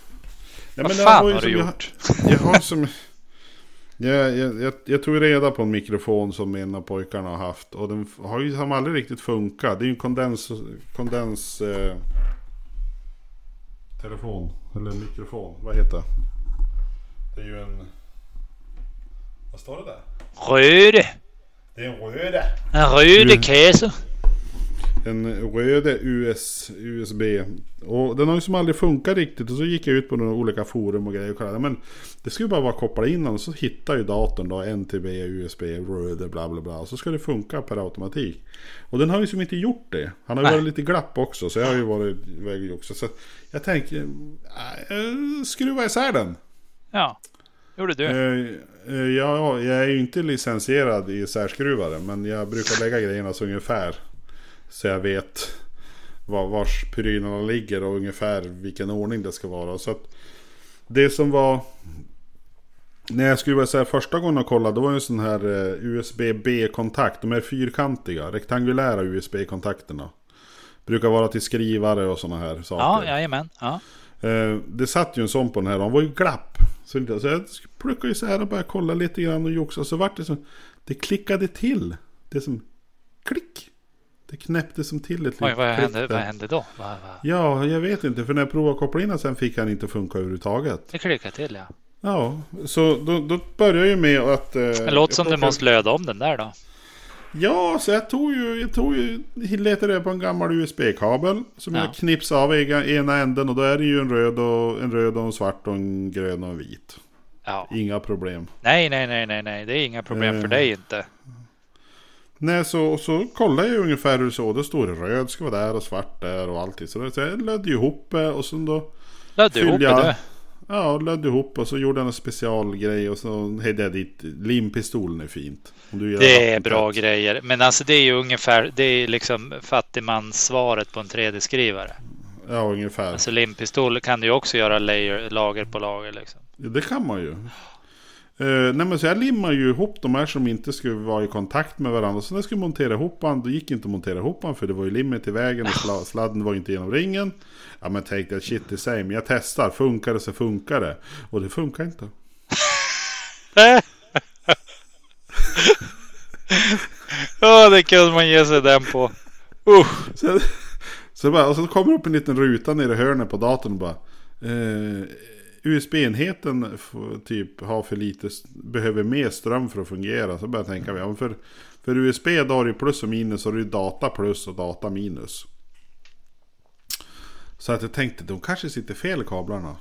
Ja, vad men det fan var ju har du som jag- gjort? Jag har som... Jag, jag, jag, jag tog reda på en mikrofon som en av pojkarna har haft. Och den har ju som aldrig riktigt funkat. Det är ju en kondens... kondens eh, telefon. Eller mikrofon. Vad heter det? Det är ju en... Vad står det där? Röd. Det är en röde. En röd Mm. En röde US, USB. Och den har ju som aldrig funkat riktigt. Och så gick jag ut på några olika forum och grejer och kollade. Men det skulle bara vara koppla in den. Och så hittar ju datorn då NTB, USB, röde, bla bla bla. Och så ska det funka per automatik. Och den har ju som inte gjort det. Han har ju varit lite glapp också. Så jag har ju varit iväg också. Så jag tänker, äh, skruva isär den. Ja, gjorde du. Eh, eh, ja, jag är ju inte licensierad i särskruvare. Men jag brukar lägga grejerna så ungefär. Så jag vet var, vars prylarna ligger och ungefär vilken ordning det ska vara. Så det som var... När jag skruvade isär första gången och kollade. Då var det en sån här eh, USB-B-kontakt. De är fyrkantiga, rektangulära USB-kontakterna. Brukar vara till skrivare och såna här saker. Ja, jajamän. Ja. Eh, det satt ju en sån på den här. Han var ju glapp. Så, jag pluckade ju så här och började kolla lite grann och joxa. Så vart det som... Det klickade till. Det som... Klick! Det knäppte som till ett Oj, vad hände, vad hände då? Vad, vad? Ja, jag vet inte. För när jag provade att koppla in den sen fick han inte funka överhuvudtaget. Det klickade till ja. Ja, så då, då började jag ju med att... Eh, Det låter som du måste löda om den där då. Ja, så jag tog ju, jag tog ju, letade på en gammal USB-kabel. Som Ja. jag knipsade av ena änden och då är det ju en röd och en röd och en svart och en grön och en vit. Ja. Inga problem. Nej, nej, nej, nej, nej. Det är inga problem för Eh. dig inte. Nej, så, så kollade jag ungefär hur det såg. Då stod det röd ska vara där och svart där och allting. Så, jag lödde ihop det och så då... Lödde ihop jag- det Ja, lödde ihop och så gjorde jag en specialgrej och så hade jag dit. Limpistolen är fint. Det är bra grejer. Men alltså det är ju ungefär, det är liksom fattigmanssvaret på en 3D-skrivare. Ja, ungefär. Alltså limpistol kan du ju också göra layer, lager på lager liksom. Ja, det kan man ju. Uh, nej men så jag limmar ju ihop de här som inte skulle vara i kontakt med varandra. Så när jag skulle montera ihop han, då gick inte att montera ihop han för det var ju limmet i vägen och sla- sladden var inte genom ringen. Ja men tänkte jag shit säger men jag testar, funkar det så funkar det. Och det funkar inte. Ja, det kunde man ge sig den på. Usch. Så, så, bara, och så kommer det upp en liten ruta nere i hörnet på datorn och bara. Eh, USB-enheten typ har för lite, behöver mer ström för att fungera. Så börjar jag tänka, ja, för, för USB då har du plus och minus och det är data plus och data minus. Så att jag tänkte, de kanske sitter fel kablarna.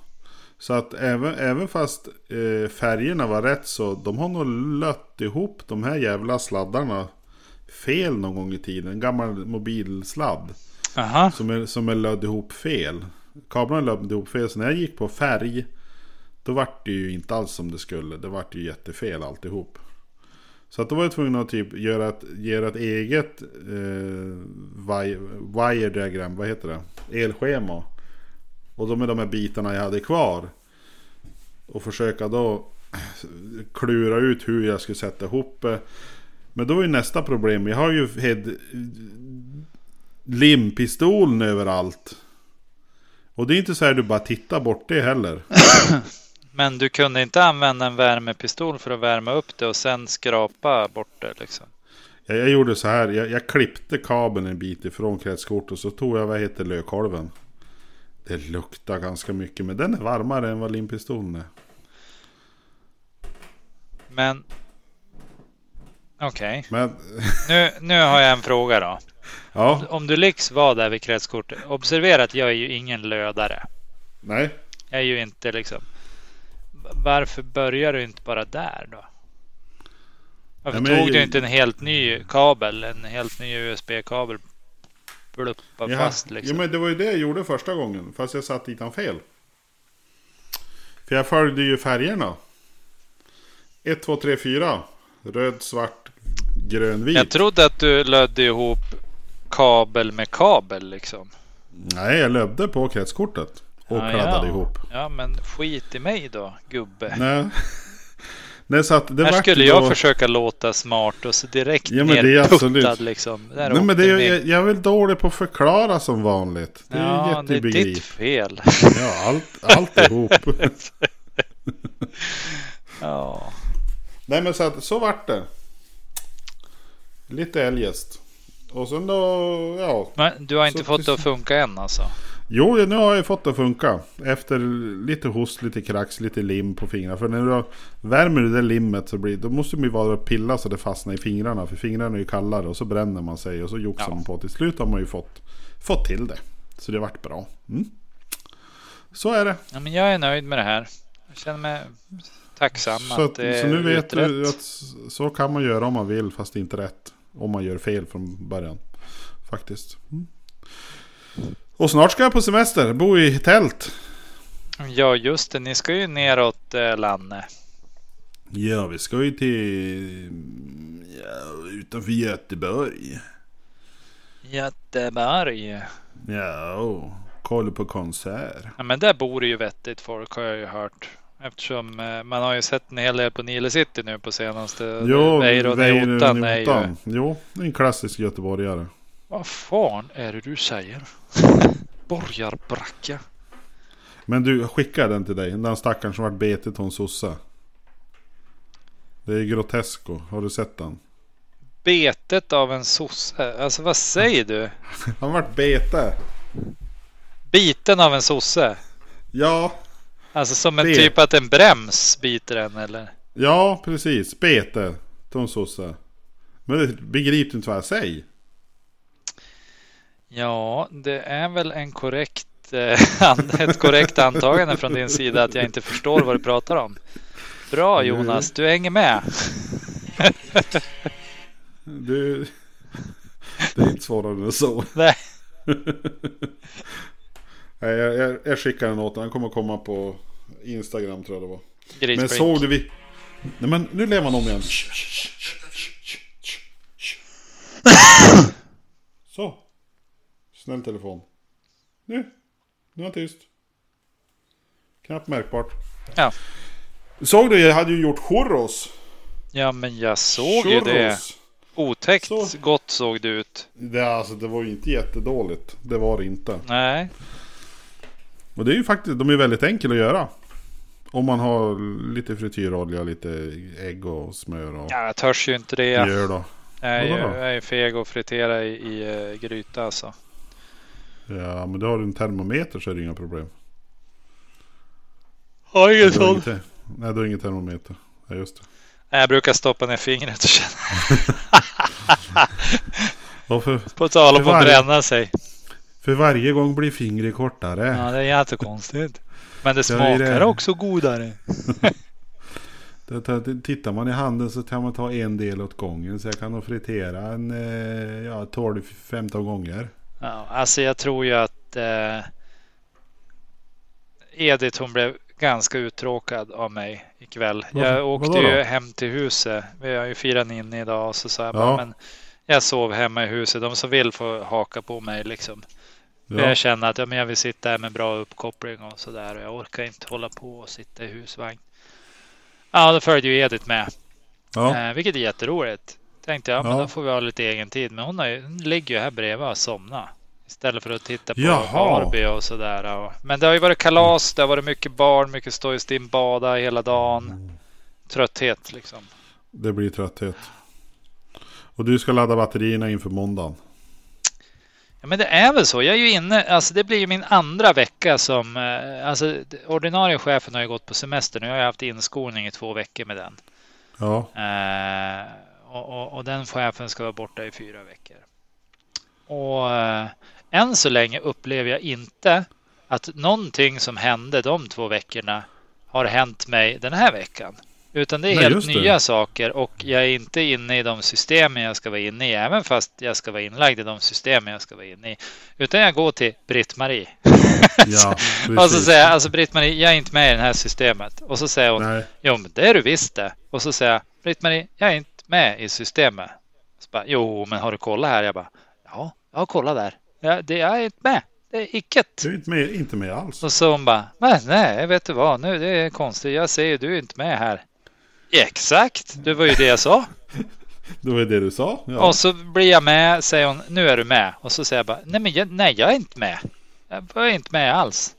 Så att även, även fast eh, färgerna var rätt så de har nog lött ihop de här jävla sladdarna fel någon gång i tiden. En gammal mobilsladd. Aha. Som är, som är lödd ihop fel. Kablarna löpte ihop fel. Så när jag gick på färg. Då vart det ju inte alls som det skulle. Det vart ju jättefel alltihop. Så att då var jag tvungen att typ göra ett, göra ett eget eh, wire, wire diagram. Vad heter det? Elschema. Och då med de här bitarna jag hade kvar. Och försöka då klura ut hur jag skulle sätta ihop det. Men då är ju nästa problem. Jag har ju head, limpistolen överallt. Och det är inte så här du bara tittar bort det heller. Men du kunde inte använda en värmepistol för att värma upp det och sen skrapa bort det liksom. Jag, jag gjorde så här. Jag, jag klippte kabeln en bit ifrån kretskortet och så tog jag vad heter lökkolven. Det luktar ganska mycket men den är varmare än vad limpistolen är. Men okej, Men nu, nu har jag en fråga då. Ja, Om du liksom var där vid kretskortet. Observera att jag är ju ingen lödare. nej. Jag är ju inte liksom. Varför börjar du inte bara där då? Varför Ja, men tog jag- du inte en helt ny kabel? En helt ny USB-kabel? Bluppa Ja, fast ja liksom. men det var ju det jag gjorde första gången. Fast jag satt dit han fel. För jag följde ju färgerna. 1, 2, 3, 4. Röd, svart, grön, vit. Jag trodde att du lödde ihop kabel med kabel liksom. Nej, jag löpte på kretskortet. Och Ja, kladdade ja. ihop. Ja, men skit i mig då, gubbe. Nej. Nej, så att det Här skulle jag då... försöka låta smart och så direkt Ja, men det är absolut. liksom. Där Nej, men det är, jag, jag är väl dålig på att förklara som vanligt. Det är Ja, det är ditt fel. Ja, allt, alltihop. Ja. Nej men så, att, så vart det. Lite eljest. Och sen då, ja. Men du har inte Så fått det att funka än alltså? Jo, nu har jag fått det att funka. Efter lite host, lite krax, lite lim på fingrarna. För när du värmer du det limmet så blir då måste man ju vara och pilla så det fastnar i fingrarna. För fingrarna är ju kallare och så bränner man sig och så joxar Ja. man på. Till slut har man ju fått, fått till det. Så det vart bra. Mm. Så är det. Ja, men jag är nöjd med det här. Jag känner mig tacksam Så, att det så nu är vet du utrett. att så kan man göra om man vill fast inte rätt. Om man gör fel från början. Faktiskt. Mm. Och snart ska jag på semester, bo i tält. Ja, just det. Ni ska ju neråt eh, Lanne. Ja, vi ska ju till... Ja, utanför Göteborg. Göteborg. Ja, kolla på konsert. Ja, men där bor det ju vettigt folk har jag ju hört. Eftersom eh, man har ju sett en hel del på Nile City nu på senaste. Jo, är ju... Jo, en klassisk göteborgare. Vad fan är det du säger? Borgarbracka. Men du, skicka den till dig. Den stackaren som vart betet hos sosse. Det är Grotesco. Har du sett den? Betet av en sosse. Alltså vad säger du? Han vart bete. Biten av en sosse. Ja. Alltså som en Det- typ att en brems biter en eller? Ja, precis. Bete. Tonsosse. Men det begriper inte vad jag säger? Ja, det är väl en korrekt, eh, ett korrekt antagande från din sida att jag inte förstår vad du pratar om. Bra Jonas, du hänger med. Du... Det är inte svårare än så. Nej. Jag, jag, jag skickar den åt. Han kommer komma på Instagram tror jag det var. Men Grisblink. såg du vi... Nej men nu lever han om igen. Så. Snäll telefon. Nu. Nu är han tyst. Knappt märkbart. Ja. Såg du? Jag hade ju gjort churros. Ja, men jag såg ju det. Churros. Otäckt Så. gott såg det ut. Det, alltså, det var ju inte jättedåligt. Det var det inte. Nej, Och det är ju faktiskt, de är väldigt enkla att göra. Om man har lite frityrolja, lite ägg och smör och ja, jag törs ju inte det. mjöl då. Jag är, ju- Vadå då? jag är frig att fritera i, i uh, gryta alltså. Ja, men då har du en termometer så är det inga problem. Har ingen Du har inget Nej, du har ingen termometer. Ja, just det. Jag brukar stoppa ner fingret och känna Och för, på tal om att bränna sig. För varje gång blir fingret kortare. Ja, det är jättekonstigt. Men det smakar det. också godare. Tittar man i handen så kan man ta en del åt gången. Så jag kan nog fritera en eh, ja, 12-15 gånger. Ja, alltså jag tror ju att eh, Edith hon blev ganska uttråkad av mig ikväll. Varför? Jag åkte Vadå ju hem till huset. Vi har ju firat inne idag och så sa jag Ja. bara, men jag sov hemma i huset. De som vill får haka på mig liksom. Ja, Jag känner att ja, men jag vill sitta här med bra uppkoppling och sådär. Och jag orkar inte hålla på och sitta i husvagn. Ja, då följde ju Edith med. ja. Eh, vilket är jätteroligt. Tänkte jag, men Ja. då får vi ha lite egen tid. Men hon, har hon ligger ju här bredvid och somnar. Istället för att titta på Jaha. Barbie och sådär. Och, men det har ju varit kalas, det har varit mycket barn, mycket stå i stim, bada hela dagen. Trötthet liksom. det blir trötthet. Och du ska ladda batterierna inför måndagen. Ja, men det är väl så. Jag är ju inne, alltså det blir ju min andra vecka som, eh, alltså ordinarie chefen har ju gått på semester nu. Jag har haft inskolning i två veckor med den. Ja, Eh, och, och, och den chefen ska vara borta i fyra veckor. Och eh, än så länge upplever jag inte att någonting som hände de två veckorna har hänt mig den här veckan. Utan det är Nej, helt nya saker och jag är inte inne i de systemen jag ska vara inne i. Även fast jag ska vara inlagd i de systemen jag ska vara inne i. Utan jag går till Britt-Marie. ja Och så säger jag, alltså Britt-Marie, jag är inte med i det här systemet. Och så säger hon, Nej, Jo, men det är du visst det. Och så säger jag, Britt-Marie, jag är inte med i systemet. Så bara, jo, men har du kollat här? Jag bara, ja, jag har kollat där. Ja, det, jag är inte med. Det är icket. du är inte med, inte med alls. Och så hon bara, nej, vet du vad, nu det är konstigt. Jag ser ju, du är inte med här. Exakt, det var ju det jag sa. Det var det du sa. Ja. Och så blir jag med, säger hon, nu är du med. Och så säger jag bara, nej men jag, nej, jag är inte med. Jag är inte med alls.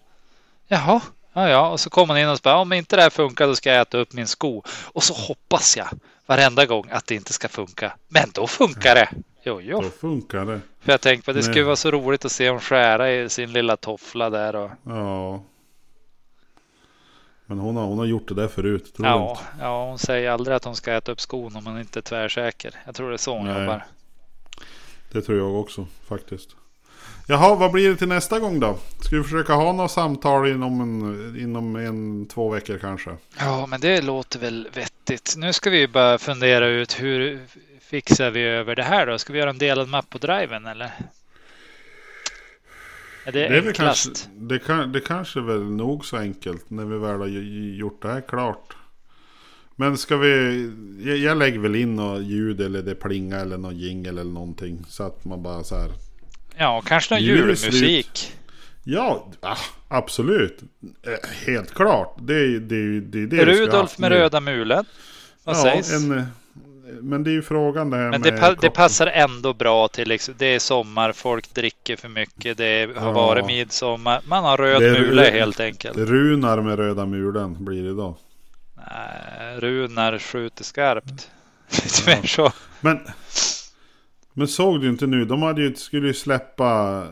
Jaha, ja ja. Och så kommer hon in och bara, om inte det här funkar då ska jag äta upp min sko. Och så hoppas jag varenda gång att det inte ska funka. Men då funkar det. Jo, jo. Då funkar det. För jag tänkte att det skulle vara så roligt att se hon skära i sin lilla toffla där. Och, Ja. Men hon har, hon har gjort det där förut. Tror ja, inte? ja, hon säger aldrig att hon ska äta upp skon om hon inte är tvärsäker. Jag tror det är så hon Nej. jobbar. Det tror jag också faktiskt. Jaha, vad blir det till nästa gång då? Ska vi försöka ha några samtal inom en, inom en två veckor kanske? Ja, men det låter väl vettigt. Nu ska vi bara fundera ut hur fixar vi över det här då? Ska vi göra en delad mapp på driven eller? Är det, Det, är väl kanske, det, kan, det kanske är väl nog så enkelt när vi väl har gjort det här klart. Men ska vi... Jag, jag lägger väl in något ljud eller det plinga eller någon jingle eller någonting. Så att man bara så här... Ja, kanske någon julmusik. Ja, ah, absolut. Eh, Helt klart. Det det, det, det Rudolf med röda mulen. Vad ja, sägs? En, men det är ju frågan det här Men det, pa- det passar ändå bra till liksom, det är sommar, folk dricker för mycket, det har Ja. varit midsommar. Man har röd Det mule helt enkelt. Runar med röda mulen blir det då. Nej, Runar skjuter skarpt. Lite mer så. Men, men såg du inte nu? De hade ju, skulle ju släppa...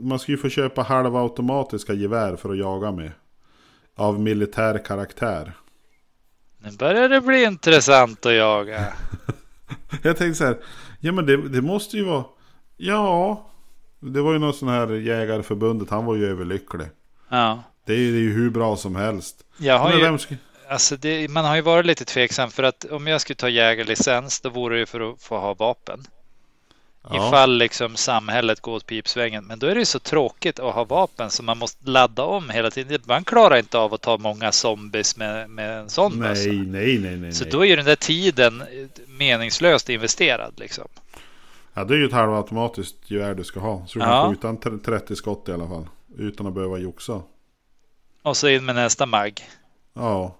Man skulle ju få köpa halvautomatiska gevär för att jaga med. av militär karaktär. Nu börjar det bli intressant att jaga. Jag tänkte så här, ja men det, det måste ju vara, ja, det var ju någon sån här jägarförbundet, han var ju överlycklig. Ja. Det är ju, det är ju hur bra som helst. Jag har ju, ska, alltså det, man har ju varit lite tveksam för att om jag skulle ta jägarlicens då vore det ju för att få ha vapen. Ja, Ifall liksom samhället går åt pipsvängen. Men då är det ju så tråkigt att ha vapen så man måste ladda om hela tiden. Man klarar inte av att ta många zombies med, med en sån nej, nej, nej, nej. Så nej. då är ju den där tiden meningslöst investerad liksom. Ja, det är ju ett halvautomatiskt gevär du ska ha. Så du kan Ja. skjuta en tre- 30 skott i alla fall. Utan att behöva joxa. Och så in med nästa mag. Ja.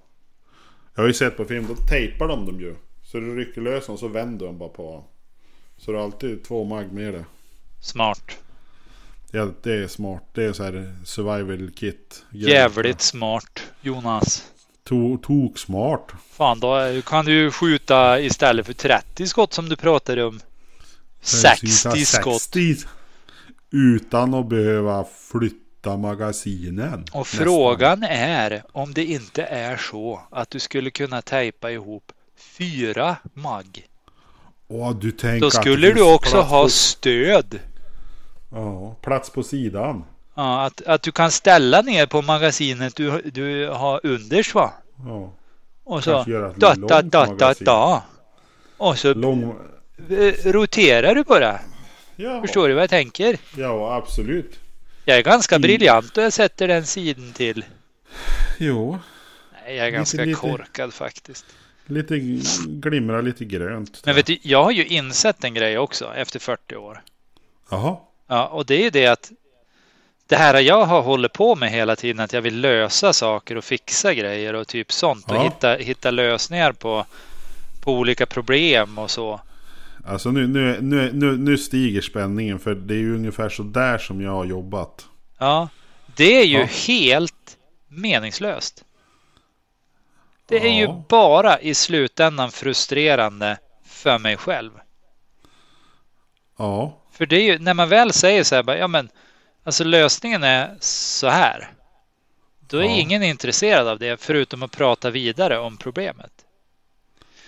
Jag har ju sett på film, då tejpar de dem ju. Så du rycker lös dem så vänder de bara på. Så du har alltid två mag med det. Smart. Ja, det är smart. Det är så här survival kit. Jävligt smart Jonas. To, tok smart. Fan då kan du skjuta istället för 30 skott som du pratade om. 60 skott. 60. Utan att behöva flytta magasinen. Och frågan är om det inte är så att du skulle kunna tejpa ihop fyra mag. Åh, du tänker Då skulle du också ha På, stöd. ja, plats på sidan. Ja, att, att du kan ställa ner på magasinet du, du har unders va? Ja. Och så da, da, da, da, magasin. da. Och så Lång... roterar du bara. Ja, Förstår du vad jag tänker? ja, absolut. Jag är ganska Mm. briljant och jag sätter den sidan till. Jo, Nej, jag är Lite, ganska lite. korkad faktiskt. Lite glimrar lite grönt. Men vet du, jag har ju insett en grej också efter 40 år. Jaha. Ja, och det är ju det att det här jag har hållit på med hela tiden, att jag vill lösa saker och fixa grejer och typ sånt och Ja. hitta, hitta lösningar på, på olika problem och så. Alltså nu, nu, nu, nu, nu stiger spänningen för det är ju ungefär så där som jag har jobbat. Ja, det är ju Ja. helt meningslöst. Det är ju Ja. bara i slutändan frustrerande för mig själv. Ja, För det är ju när man väl säger så här, bara, ja men alltså lösningen är så här. Då är Ja. ingen intresserad av det förutom att prata vidare om problemet.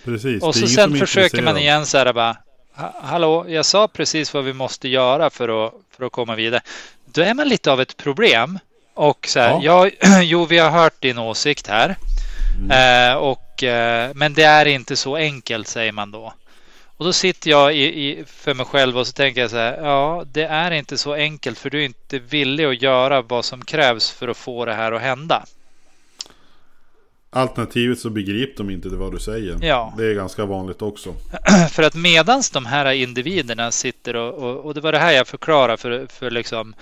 precis. Och så sen försöker man igen så här bara. "Ha- Hallå, jag sa precis vad vi måste göra för att, för att komma vidare. Då är man lite av ett problem. Och så här, ja. jo, vi har hört din åsikt här. Mm. Eh, och, eh, men det är inte så enkelt, säger man då. Och då sitter jag i, i, för mig själv och så tänker jag så här. Ja, det är inte så enkelt för du är inte villig att göra vad som krävs för att få det här att hända. Alternativet så begriper de inte vad du säger. Ja. Det är ganska vanligt också. För att medans de här individerna sitter och, och, och det var det här jag förklarade för, för liksom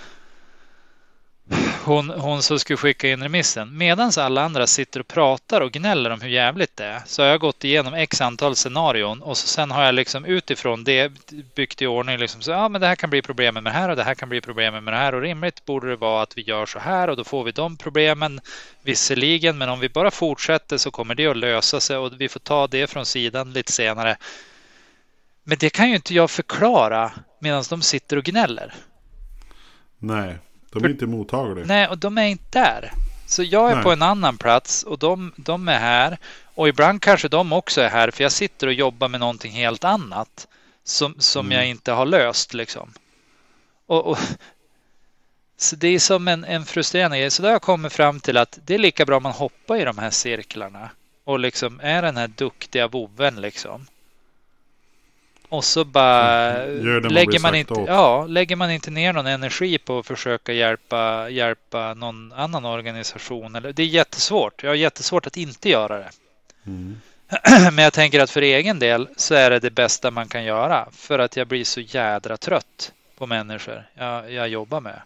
hon, hon som skulle skicka in remissen. Medan alla andra sitter och pratar och gnäller om hur jävligt det är så har jag gått igenom x antal scenarion och så sen har jag liksom utifrån det byggt i ordning liksom så ja men det här kan bli problemen med det här och det här kan bli problemen med det här och rimligt borde det vara att vi gör så här och då får vi de problemen visserligen men om vi bara fortsätter så kommer det att lösa sig och vi får ta det från sidan lite senare. Men det kan ju inte jag förklara medan de sitter och gnäller. Nej, de är inte mottagliga. Nej, och de är inte där. Så jag är Nej. på en annan plats och de, de är här. Och ibland kanske de också är här för jag sitter och jobbar med någonting helt annat som, som Mm. jag inte har löst liksom. Och, och, så det är som en, en frustrerande grej. Så då har jag kommit fram till att det är lika bra man hoppar i de här cirklarna och liksom är den här duktiga vovven liksom. Och så bara man lägger man inte, åt. ja, lägger man inte ner någon energi på att försöka hjälpa, hjälpa någon annan organisation. Eller, det är jättesvårt. Jag har jättesvårt att inte göra det. Mm. Men jag tänker att för egen del så är det det bästa man kan göra. För att jag blir så jädra trött på människor jag, jag jobbar med.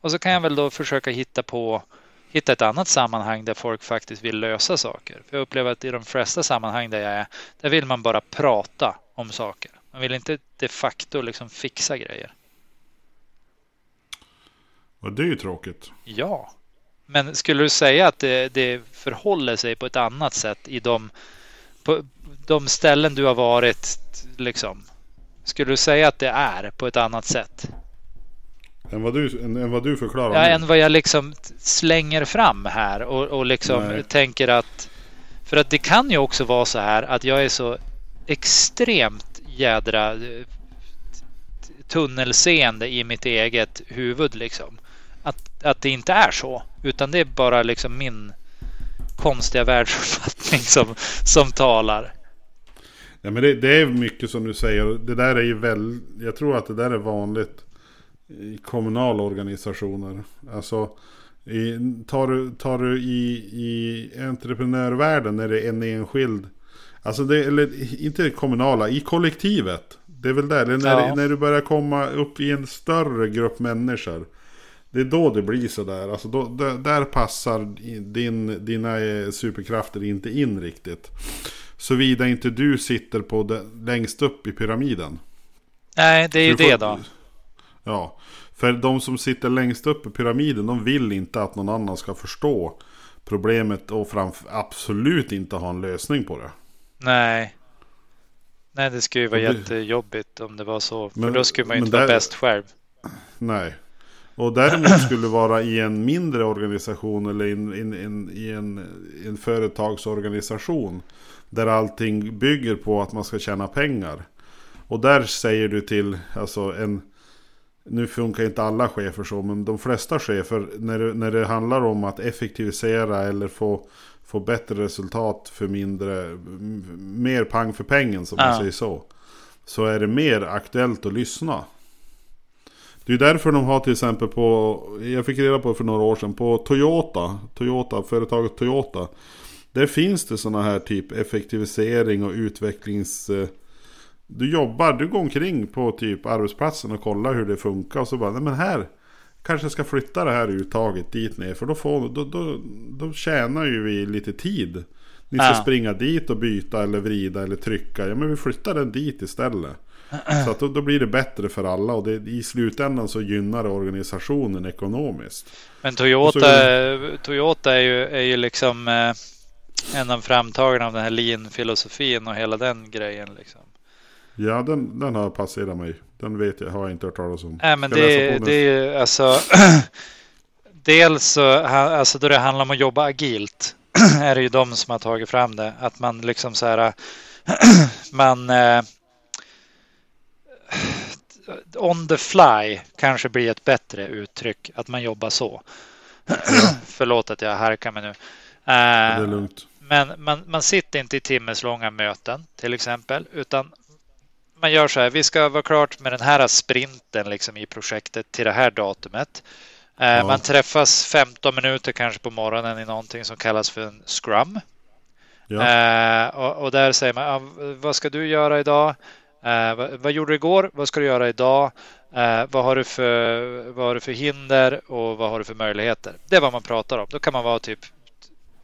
Och så kan jag väl då försöka hitta på hitta ett annat sammanhang där folk faktiskt vill lösa saker. För jag upplever att i de flesta sammanhang där jag är, där vill man bara prata om saker. Man vill inte de facto liksom fixa grejer. Och det är ju tråkigt. Ja, men skulle du säga att det, det förhåller sig på ett annat sätt i de, på de ställen du har varit? Liksom, skulle du säga att det är på ett annat sätt? Än vad du, än, än vad du förklarar. Ja, nu. än vad jag liksom slänger fram här och, och liksom Nej. tänker att... För att det kan ju också vara så här att jag är så extremt jädra eh, tunnelseende i mitt eget huvud liksom. Att, att det inte är så. Utan det är bara liksom min konstiga världsuppfattning som, som talar. Ja, men det, det är mycket som du säger. Det där är ju väl, jag tror att det där är vanligt i kommunala organisationer. Alltså, i, tar, du, tar du i, i entreprenörvärlden när det är en enskild. Alltså det, eller inte det kommunala, i kollektivet. Det är väl där, när, Ja. när du börjar komma upp i en större grupp människor. Det är då det blir sådär. Alltså då, där, där passar din, dina eh, superkrafter inte in riktigt. Såvida inte du sitter på det, längst upp i pyramiden. Nej, det är ju får- det då. Ja, för de som sitter längst upp i pyramiden, de vill inte att någon annan ska förstå problemet och framf- absolut inte ha en lösning på det. Nej. Nej, det skulle ju vara det- jättejobbigt om det var så. För Men- då skulle man ju inte vara där- bäst själv. Nej. Och däremot skulle vara i en mindre organisation eller in, in, in, i en, en företagsorganisation. Där allting bygger på att man ska tjäna pengar. Och där säger du till, alltså en... Nu funkar inte alla chefer så, men de flesta chefer, när det, när det handlar om att effektivisera eller få, få bättre resultat för mindre, mer pang för pengen som man Ja. säger så. Så är det mer aktuellt att lyssna. Det är därför de har till exempel på, jag fick reda på för några år sedan, på Toyota, Toyota, företaget Toyota. Där finns det sådana här typ effektivisering och utvecklings... eh, Du jobbar, du går omkring på typ arbetsplatsen och kollar hur det funkar och så bara, nej men här kanske ska flytta det här uttaget dit ner för då, får, då, då, då tjänar ju vi lite tid. Ni ska Ja. springa dit och byta eller vrida eller trycka, ja men vi flyttar den dit istället. Så att då, då blir det bättre för alla och det, i slutändan så gynnar det organisationen ekonomiskt. Men Toyota, så- Toyota är ju, är ju liksom eh, en av framtagarna av den här lean-filosofin och hela den grejen. Liksom. Ja, den, den har passerat mig. Den vet jag, har jag inte hört talas om. Nej, men Ska det, det är ju alltså... dels alltså då det handlar om att jobba agilt är det ju de som har tagit fram det. Att man liksom så här... man... Eh, on the fly kanske blir ett bättre uttryck. Att man jobbar så. Förlåt att jag harkar mig nu. Det är Eh, lugnt. men man, man sitter inte i timmeslånga möten till exempel, utan man gör så här. Vi ska vara klart med den här sprinten liksom i projektet till det här datumet. Eh, Ja. Man träffas 15 minuter kanske på morgonen i någonting som kallas för en scrum. Ja. Eh, och, och där säger man, ah, vad ska du göra idag? Eh, vad, vad gjorde du igår? Vad ska du göra idag? Eh, vad, har du för, vad har du för hinder och vad har du för möjligheter? Det är vad man pratar om. Då kan man vara typ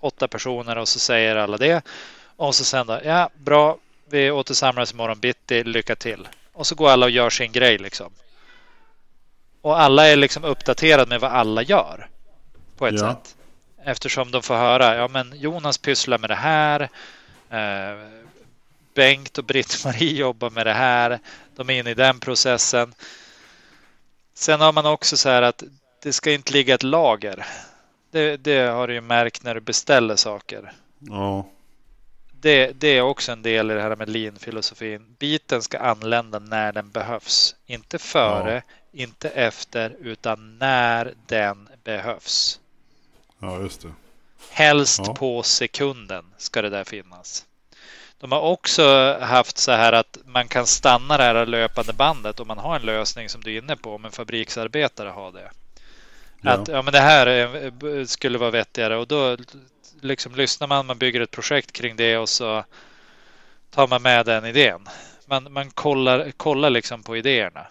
åtta personer och så säger alla det. Och så sen då, ja bra, vi återsamlas imorgon bitti, lycka till. Och så går alla och gör sin grej liksom. Och alla är liksom uppdaterade med vad alla gör. På ett Ja. sätt. Eftersom de får höra, ja men Jonas pysslar med det här. Eh, Bengt och Britt-Marie jobbar med det här. De är inne i den processen. Sen har man också så här att det ska inte ligga ett lager. Det, det har du ju märkt när du beställer saker. ja. Det, det är också en del i det här med lean-filosofin. Biten ska anlända när den behövs. Inte före, inte efter, utan när den behövs. Ja, just det. Helst Ja. på sekunden ska det där finnas. De har också haft så här att man kan stanna det här löpande bandet om man har en lösning som du är inne på, om en fabriksarbetare har det. Ja. Att ja, men det här är, skulle vara vettigare och då liksom lyssnar man, man bygger ett projekt kring det och så tar man med den idén. Man, man kollar, kollar liksom på idéerna.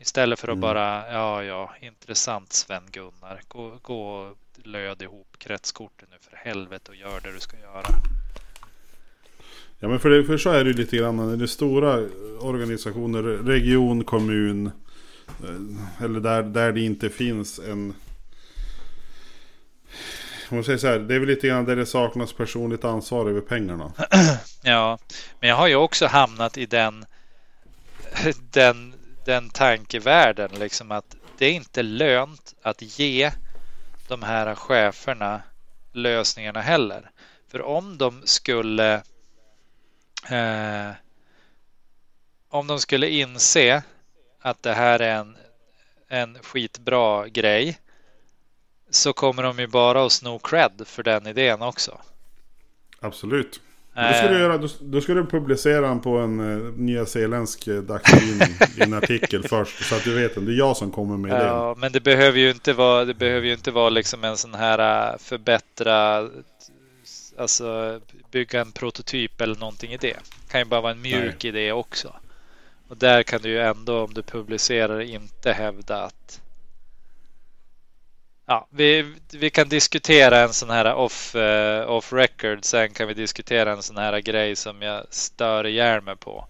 Istället för att Mm. bara, ja ja, intressant Sven-Gunnar. Gå, gå och löd ihop kretskorten nu för helvete och gör det du ska göra. Ja men för, det, för så är det ju lite grann det är stora organisationer, region, kommun. eh, Eller där, där det inte finns en... Om man säger så här, det är väl lite grann där det saknas personligt ansvar över pengarna. Ja, men jag har ju också hamnat i den, den, den tankevärlden liksom att det är inte lönt att ge de här cheferna lösningarna heller. För om de skulle eh, om de skulle inse att det här är en, en skitbra grej så kommer de ju bara att sno cred för den idén också. Absolut. Då ska, du Eh, göra, då, då ska du publicera den på en uh, nyzeeländsk eh, dagstidning i en artikel först. Så att du vet att det är jag som kommer med idén. Ja, men det behöver ju inte vara, det behöver ju inte vara liksom en sån här förbättra, alltså bygga en prototyp eller någonting i det. Det kan ju bara vara en mjuk idé också. Och där kan du ju ändå om du publicerar inte hävda att Ja, vi, vi kan diskutera en sån här off, eh, off record. Sen kan vi diskutera en sån här grej som jag stör ihjäl mig på.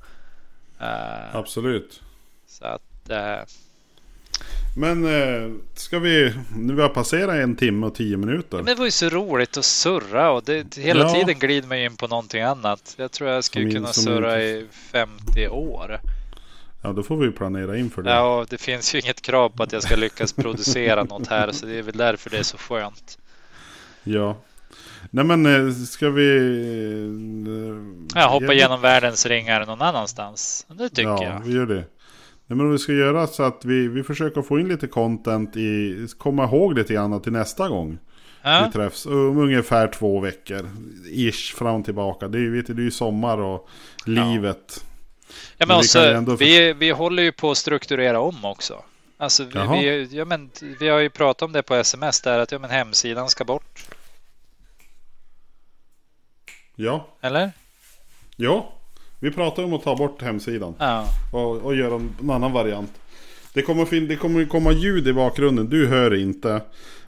Eh, Absolut. så att eh, Men ska vi... Nu har passerat en timme och tio minuter. Men det var ju så roligt att surra och det, hela Ja. tiden glider man in på någonting annat. Jag tror jag skulle Som kunna surra i 50 år. Ja, då får vi planera in för det. Ja, det finns ju inget krav på att jag ska lyckas producera något här så det är väl därför det är så skönt. Ja. Nej men eh, ska vi... eh, Jag hoppar ge- genom världens ringar någon annanstans. Det tycker ja, jag. vi gör det. Nej, men vi ska göra så att vi, vi försöker få in lite content i... Komma ihåg lite grann till nästa gång Ja, vi träffs. Om ungefär två veckor. Ish fram och tillbaka. Det är, vet du, det är ju sommar och livet. ja men men vi också, ju ändå- vi, vi håller ju på att strukturera om också. Alltså vi, vi, ja, men, vi har ju pratat om det på sms där att ja, men hemsidan ska bort. Ja. Eller? Ja. Vi pratar om att ta bort hemsidan. Ja. Och, och göra en, en annan variant. Det kommer, det kommer komma ljud i bakgrunden. Du hör inte.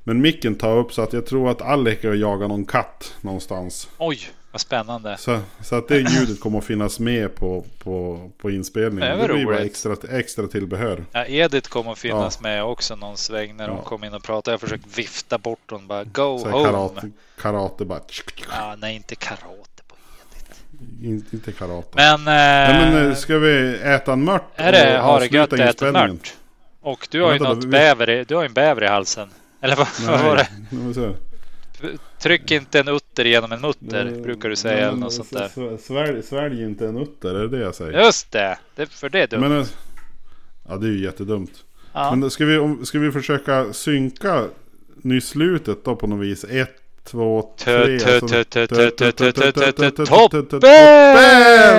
Men micken tar upp så att jag tror att Alec jagar någon katt någonstans. Oj, vad spännande. Så, så att det ljudet kommer att finnas med på, på, på inspelningen. Det Det, blir bara extra, extra tillbehör. Ja, Edith kommer att finnas med också någon sväng när hon Ja. kom in och pratade. Jag försökte vifta bort hon bara Go Så home. karate, karate bara. Ja, nej, inte karate på Edith. In, inte karate. Men, Nej, eh, men eh, ska vi äta en mört? är det och ha det gött avsluta äta mört? Och du har ju Vänta något vi- bäver i, du har en bäver i halsen. Eller vad, vad var det? tryck inte en utter genom en mutter, nej, brukar du säga. Nej, eller något sånt där. Svälj, svälj inte en utter, är det det jag säger? Just det, det för det är dumt. Men, ja, det är ju jättedumt. Ja. Men ska vi, ska vi försöka synka nyslutet då på något vis? Ett, två, tre. Toppen!